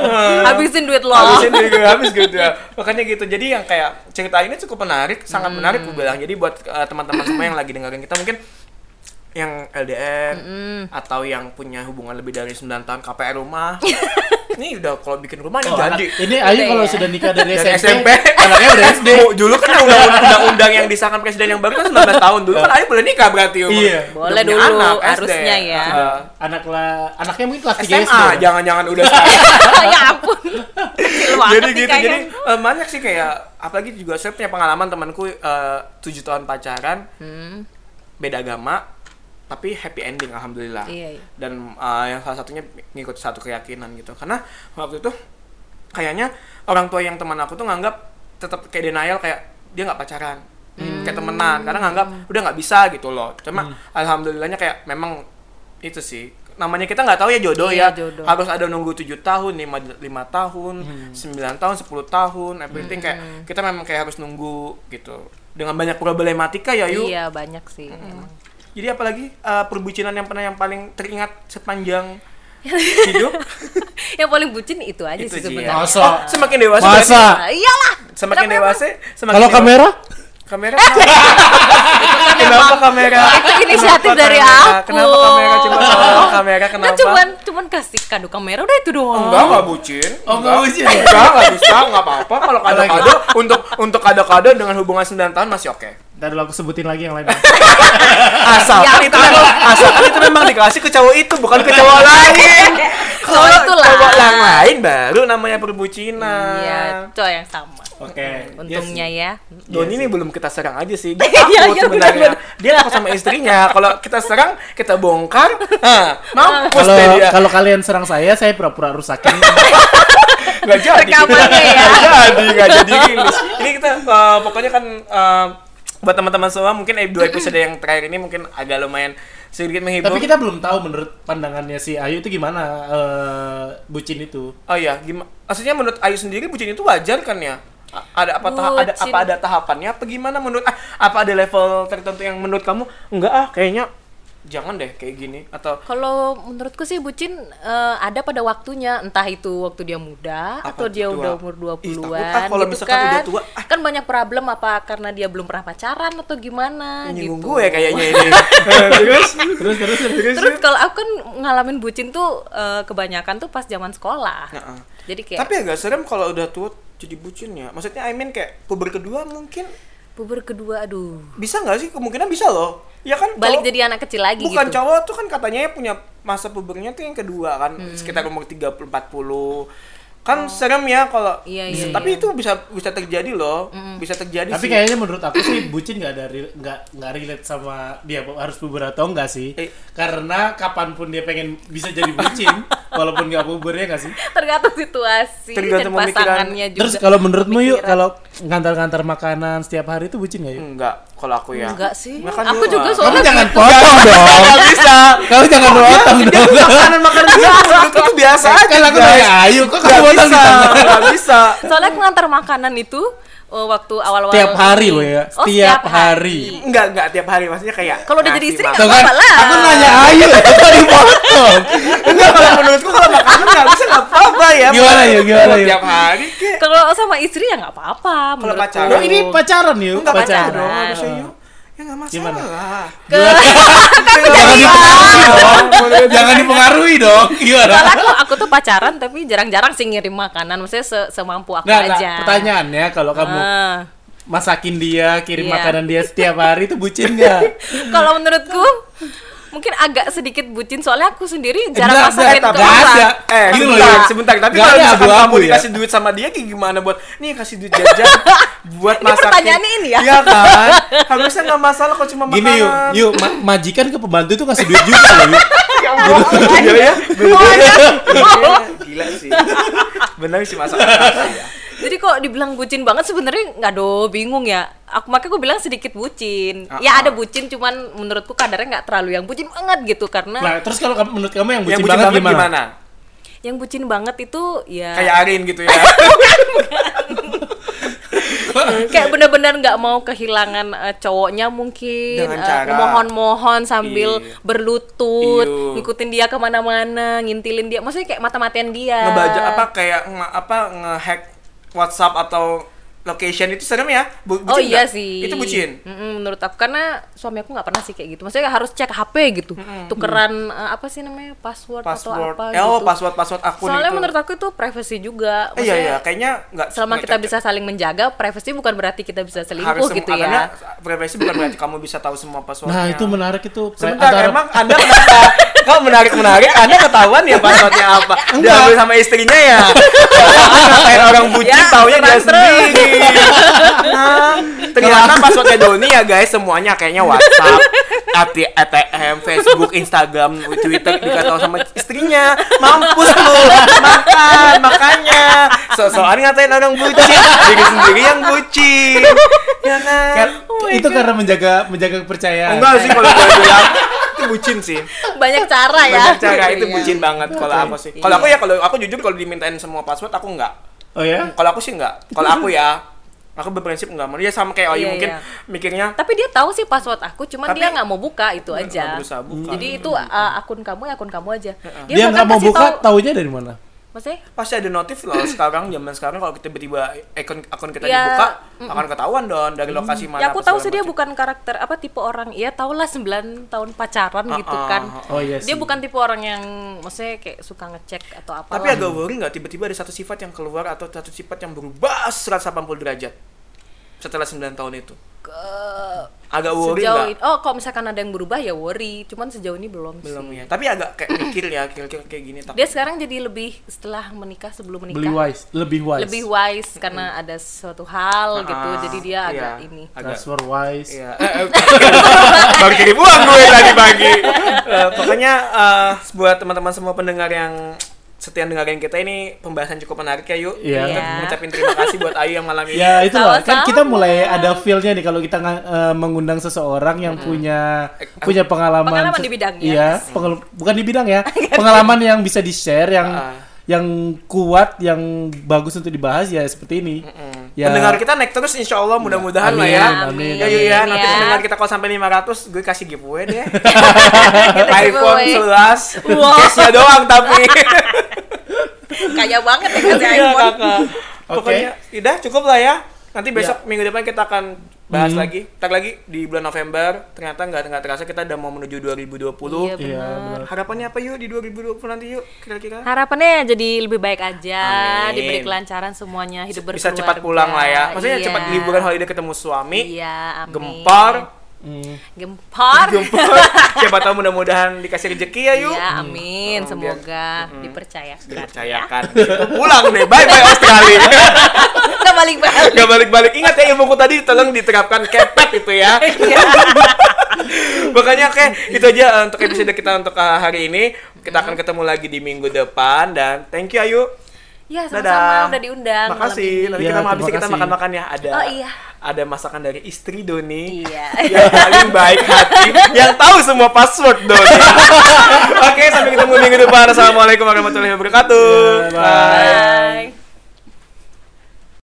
Habisin duit lo. habisin diri gue habis gitu ya makanya gitu jadi yang kayak cerita ini cukup menarik sangat menarik gue bilang. Jadi buat eh, teman-teman semua yang lagi dengerin kita mungkin yang LDR atau yang punya hubungan lebih dari 9 tahun KPR rumah Ini udah kalau bikin rumah nih Oh, jadi. anak- ini Ayu kalau ya. sudah nikah dari Dari SMP, SMP. anaknya udah SD. Oh, dulu kan undang- undang-undang yang disahkan presiden yang baru kan 19 tahun dulu kan Ayu boleh nikah berarti umur. Iya. Boleh dulu, anak, SD. harusnya ya. Heeh. Anak lah, anaknya mungkin kelas 3 SD. SMA jangan-jangan udah sekarang. ya ampun. Jadi gitu kayaknya. jadi eh, banyak sih kayak apalagi juga saya punya pengalaman temanku eh, tujuh tahun pacaran Hmm, beda agama tapi happy ending alhamdulillah. Iya, iya. dan eh, yang salah satunya ngikut satu keyakinan gitu. Karena waktu itu kayaknya orang tua yang teman aku tuh nganggap tetap kayak denial kayak dia nggak pacaran. Kayak temenan. Karena nganggap udah nggak bisa gitu loh. Cuma alhamdulillahnya kayak memang itu sih. Namanya kita nggak tahu ya jodoh Iya, ya. jodoh. harus ada nunggu tujuh tahun lima lima tahun sembilan tahun 10 tahun. Everything kayak kita memang kayak harus nunggu gitu. Dengan banyak problematika ya yuk Iya, banyak sih. emang. Jadi apalagi uh, perbucinan yang pernah yang paling teringat sepanjang hidup yang paling bucin itu aja itu sih sebenarnya. ya. Masa? Oh, semakin dewasa Masa? berarti- Nah, iyalah. semakin Kenapa dewasa semakin Kalau dewasa- kamera? kamera kenapa? kenapa kamera Itu inisiatif Kenapa dari kamera? aku. kenapa kamera coba kalau kamera Kan kenapa cuman cuman kasih kado kamera udah itu doang. enggak enggak bucin Oh, enggak bucin enggak enggak bisa enggak apa-apa kalau kado-kado untuk untuk kado-kado dengan hubungan 9 tahun masih oke Ntar dulu aku sebutin lagi yang lain. asalkan Ya itu memang asalkan itu memang dikasih ke cowok itu bukan ke cowok lain Cowok itu lah. cowok yang lain baru namanya perbucinan Iya, cowok yang sama. Oke. Untungnya ya. Doni ini belum kita serang aja sih. Dia Iya, takut iya, sebenarnya. Dia takut sama istrinya. Kalau kita serang, kita bongkar, nah, mampus Kalau deh dia. kalau kalian serang saya, saya pura-pura rusakin. Nggak jadi. Rekamannya ya. Nggak jadi, nggak jadi. Ini kita uh, pokoknya kan uh, buat teman-teman semua mungkin dua episode yang terakhir ini mungkin agak lumayan sedikit menghibur. Tapi kita belum tahu menurut pandangannya si Ayu itu gimana eh, bucin itu. Oh iya, gimana? Maksudnya menurut Ayu sendiri bucin itu wajar kan ya? A- Ada apa taha- ada apa ada tahapannya apa gimana menurut ah, apa ada level tertentu yang menurut kamu enggak ah kayaknya jangan deh kayak gini atau Kalau menurutku sih bucin eh, ada pada waktunya, entah itu waktu dia muda Apa atau dia tua? udah umur Ih, 20-an takut ah kalau gitu misalkan kan. udah tua, ah. Kan banyak problem apa karena dia belum pernah pacaran atau gimana nyinggung gitu. gue kayaknya ini. Terus Terus terus terus. Terus kalau aku kan ngalamin bucin tuh eh, kebanyakan tuh pas zaman sekolah. Heeh. Jadi kayak Tapi agak serem kalau udah tua jadi bucin ya. Maksudnya I mean kayak puber kedua mungkin puber kedua aduh. bisa nggak sih? Kemungkinan bisa loh. Ya kan Balik cowok- jadi anak kecil lagi Bukan gitu. cowok tuh kan katanya punya masa pubernya tuh yang kedua kan sekitar umur 30 40. Kan serem ya kalau Oh. Iya, bisa- iya, tapi iya. itu bisa bisa terjadi loh. Bisa terjadi Tapi sih. kayaknya menurut aku sih bucin nggak ada nggak nggak relate sama dia harus puber atau enggak sih. Eh. Karena kapan pun dia pengen bisa jadi bucin, walaupun nggak puber ya nggak sih. Tergantung situasi Tergantung dan pasangannya juga. Terus kalau menurutmu yuk kalau ngantar-ngantar makanan setiap hari itu bucin nggak yuk? Enggak, kalau aku ya. enggak sih. Makan aku juga soalnya Kamu jangan potong dong. Enggak bisa. Kamu jangan potong Dia dong. tuh makanan makanan dia aku biasa aja. Kan aku nanya Ayu, kok Nggak kamu potong bisa, nggak bisa. Soalnya aku ngantar makanan itu oh, waktu awal-awal Setiap hari loh ya, Oh, setiap hari. Enggak, enggak tiap hari maksudnya kayak Kalau udah jadi istri makan. nggak Tuh kan, apa-apa lah. aku nanya Ayu, kok dipotong? Enggak, kalau menurutku kalau makanan enggak bisa enggak apa-apa ya. Gimana, Yu? Gimana, Kalau Yu? Tiap hari kek. Kalau sama istri ya nggak apa-apa. menurutku. pacaran. Oh, ini pacaran yuk, Enggak pacaran pacaran. Ya enggak masalah. Gimana? Jangan dipengaruhi dong. Jangan dipengaruhi dong. Gimana? Soalnya aku, aku tuh pacaran tapi jarang-jarang sih ngirim makanan. Maksudnya se- semampu aku Nggak, nggak. aja. pertanyaannya kalau kamu Ah. masakin dia, kirim Iya. makanan dia setiap hari itu bucin nggak? Kalau menurutku mungkin agak sedikit bucin soalnya aku sendiri jarang Enggak, masakin enggak, ke orang. ada. Eh, Gini loh, sebentar, ya. sebentar. Tapi Nggak kalau ada misalkan kamu ya. dikasih duit sama dia, kayak gimana buat, nih kasih duit jajan buat Ini masakin. pertanyaannya ini ya? Iya kan? Harusnya nggak masalah kalau cuma Gini yuk, makanan. yuk ma- majikan ke pembantu itu kasih duit juga loh yuk. Ya Allah, iya ya. Gila sih. Bener sih masa akal sih ya. Jadi kok dibilang bucin banget sebenarnya nggak do bingung ya. Aku makanya aku bilang sedikit bucin. Ah, ya ah. ada bucin cuman menurutku kadarnya nggak terlalu yang bucin banget gitu karena Nah, terus kalau kamu- menurut kamu yang bucin, Yang bucin banget, gimana? yang bucin banget itu ya Kayak Arin gitu ya. kayak bener-bener nggak mau kehilangan eh, cowoknya mungkin cara- mohon-mohon sambil Iya. berlutut Iya. ngikutin dia ke mana-mana ngintilin dia maksudnya kayak mata-matian dia Ngebaca apa kayak nge, apa ngehack WhatsApp atau location itu serem ya? Bu- Oh bucin iya nggak? sih. Itu bucin. Mm-mm, menurut aku karena suami aku nggak pernah sih kayak gitu. Maksudnya harus cek HP gitu. Tukeran eh, apa sih namanya password, Password. atau apa Eh, oh, gitu. password password akun Soalnya itu. menurut aku itu privacy juga. Eh, iya iya, kayaknya nggak Selama kita bisa saling menjaga, privacy bukan berarti kita bisa harus selingkuh sem- gitu karena ya. privacy bukan berarti kamu bisa tahu semua passwordnya. Nah, itu menarik itu. Sebentar, Antara- emang Anda kenapa? Kok menarik-menarik? Anda ketahuan ya passwordnya apa? Diambil sama istrinya ya? Kayak orang bucin Ya, taunya dia sendiri. Nah, ternyata passwordnya Doni ya guys, semuanya kayaknya WhatsApp, AT ATM, Facebook, Instagram, Twitter dikatakan sama istrinya. Mampus lu, makan, makanya. So-soan ngatain orang bucin, diri sendiri yang bucin. Ya kan? Kan, itu karena menjaga menjaga kepercayaan. Enggak sih kalau gue bilang itu bucin sih. Banyak cara ya. Banyak cara itu Iya. bucin banget kalau aku sih. Kalau aku ya kalau aku jujur kalau dimintain semua password aku enggak. Oh ya? Kalau aku sih enggak. Kalau aku ya aku berprinsip enggak mau. Dia sama kayak Oyi Iya, mungkin iya. mikirnya Tapi dia tahu sih password aku, cuman Tapi- dia nggak mau buka itu aja. buka. Jadi itu uh, akun kamu ya akun kamu aja. Dia nggak mau buka, tahu- taunya dari mana? Maksudnya? pasti ada notif loh sekarang zaman sekarang kalau kita tiba-tiba akun akun kita Ya, dibuka akan ketahuan dong dari lokasi mana. Ya aku tahu sih dia bukan karakter apa tipe orang. Ya tau lah 9 tahun pacaran gitu Ah, kan. ah, Oh iya Dia sih. bukan tipe orang yang maksudnya kayak suka ngecek atau apa. Tapi agak worry nggak tiba-tiba ada satu sifat yang keluar atau satu sifat yang berubah 180 derajat setelah 9 tahun itu. Agak worry sejauh ini, oh kalau misalkan ada yang berubah ya worry, cuman sejauh ini belum, Belum sih. ya. Tapi agak kayak mikir ya, kira-kira kayak gini. takut. Dia sekarang jadi lebih setelah menikah sebelum menikah Beli wise, lebih wise. lebih wise karena ada suatu hal gitu, Ah, jadi dia iya, agak ini. agak Transfer wise. Iya. Eh, eh, Baru kirim uang gue tadi pagi. Eh, pokoknya eh, buat teman-teman semua pendengar yang setia dengerin kita ini pembahasan cukup menarik ya yuk. Iya. Kita Iya. ngucapin terima kasih buat Ayu yang malam ini. Ya itu loh, kan kita mulai ada feel-nya nih kalau kita eh, mengundang seseorang yang punya punya pengalaman Pengalaman di bidangnya. Iya, pengal- bukan di bidang ya. pengalaman yang bisa di-share yang Ah. yang kuat, yang bagus untuk dibahas ya seperti ini. Ya. Pendengar kita naik terus insya Allah mudah-mudahan lah Amin, ya. amin. Ya, ya, ya. Nanti Ya. pendengar kita kalau sampai 500 gue kasih giveaway deh. Kita iPhone giveaway. 11. Wow. Case-nya doang tapi. Kaya banget ya kasih Iya, iPhone. Kakak. Pokoknya udah cukup lah ya. Nanti besok Ya. minggu depan kita akan bahas Hmm. lagi. Tak lagi di bulan November. Ternyata nggak nggak terasa kita udah mau menuju 2020. Iya Iya, benar. benar. Harapannya apa yuk di 2020 nanti yuk kira-kira? Harapannya jadi lebih baik aja, Amin. diberi kelancaran semuanya, hidup Bisa berkeluarga. cepat pulang lah ya. Maksudnya Iya. cepat liburan holiday ketemu suami. Iya, amin. Gempar. Hmm. Gempar. Gempar. Siapa tahu mudah-mudahan dikasih rezeki ya yuk. Iya, amin. Oh, Semoga dipercayakan. Dipercayakan. Pulang deh. Bye bye Australia. Gak balik-balik. Gak balik-balik. Ingat ya ilmuku tadi tolong diterapkan kepet itu ya. Iya. Makanya oke, itu aja uh, untuk episode kita untuk uh, hari ini. Kita akan ketemu lagi di minggu depan dan thank you Ayu. Ya, Dadah. sama-sama udah diundang. Makasih. Nanti Ya, kita mau habis kita makan-makan ya. Ada Oh, iya. ada masakan dari istri Doni. Iya. yang paling baik hati yang tahu semua password Doni. Oke, sampai ketemu minggu depan. Assalamualaikum warahmatullahi wabarakatuh. Bye. Bye.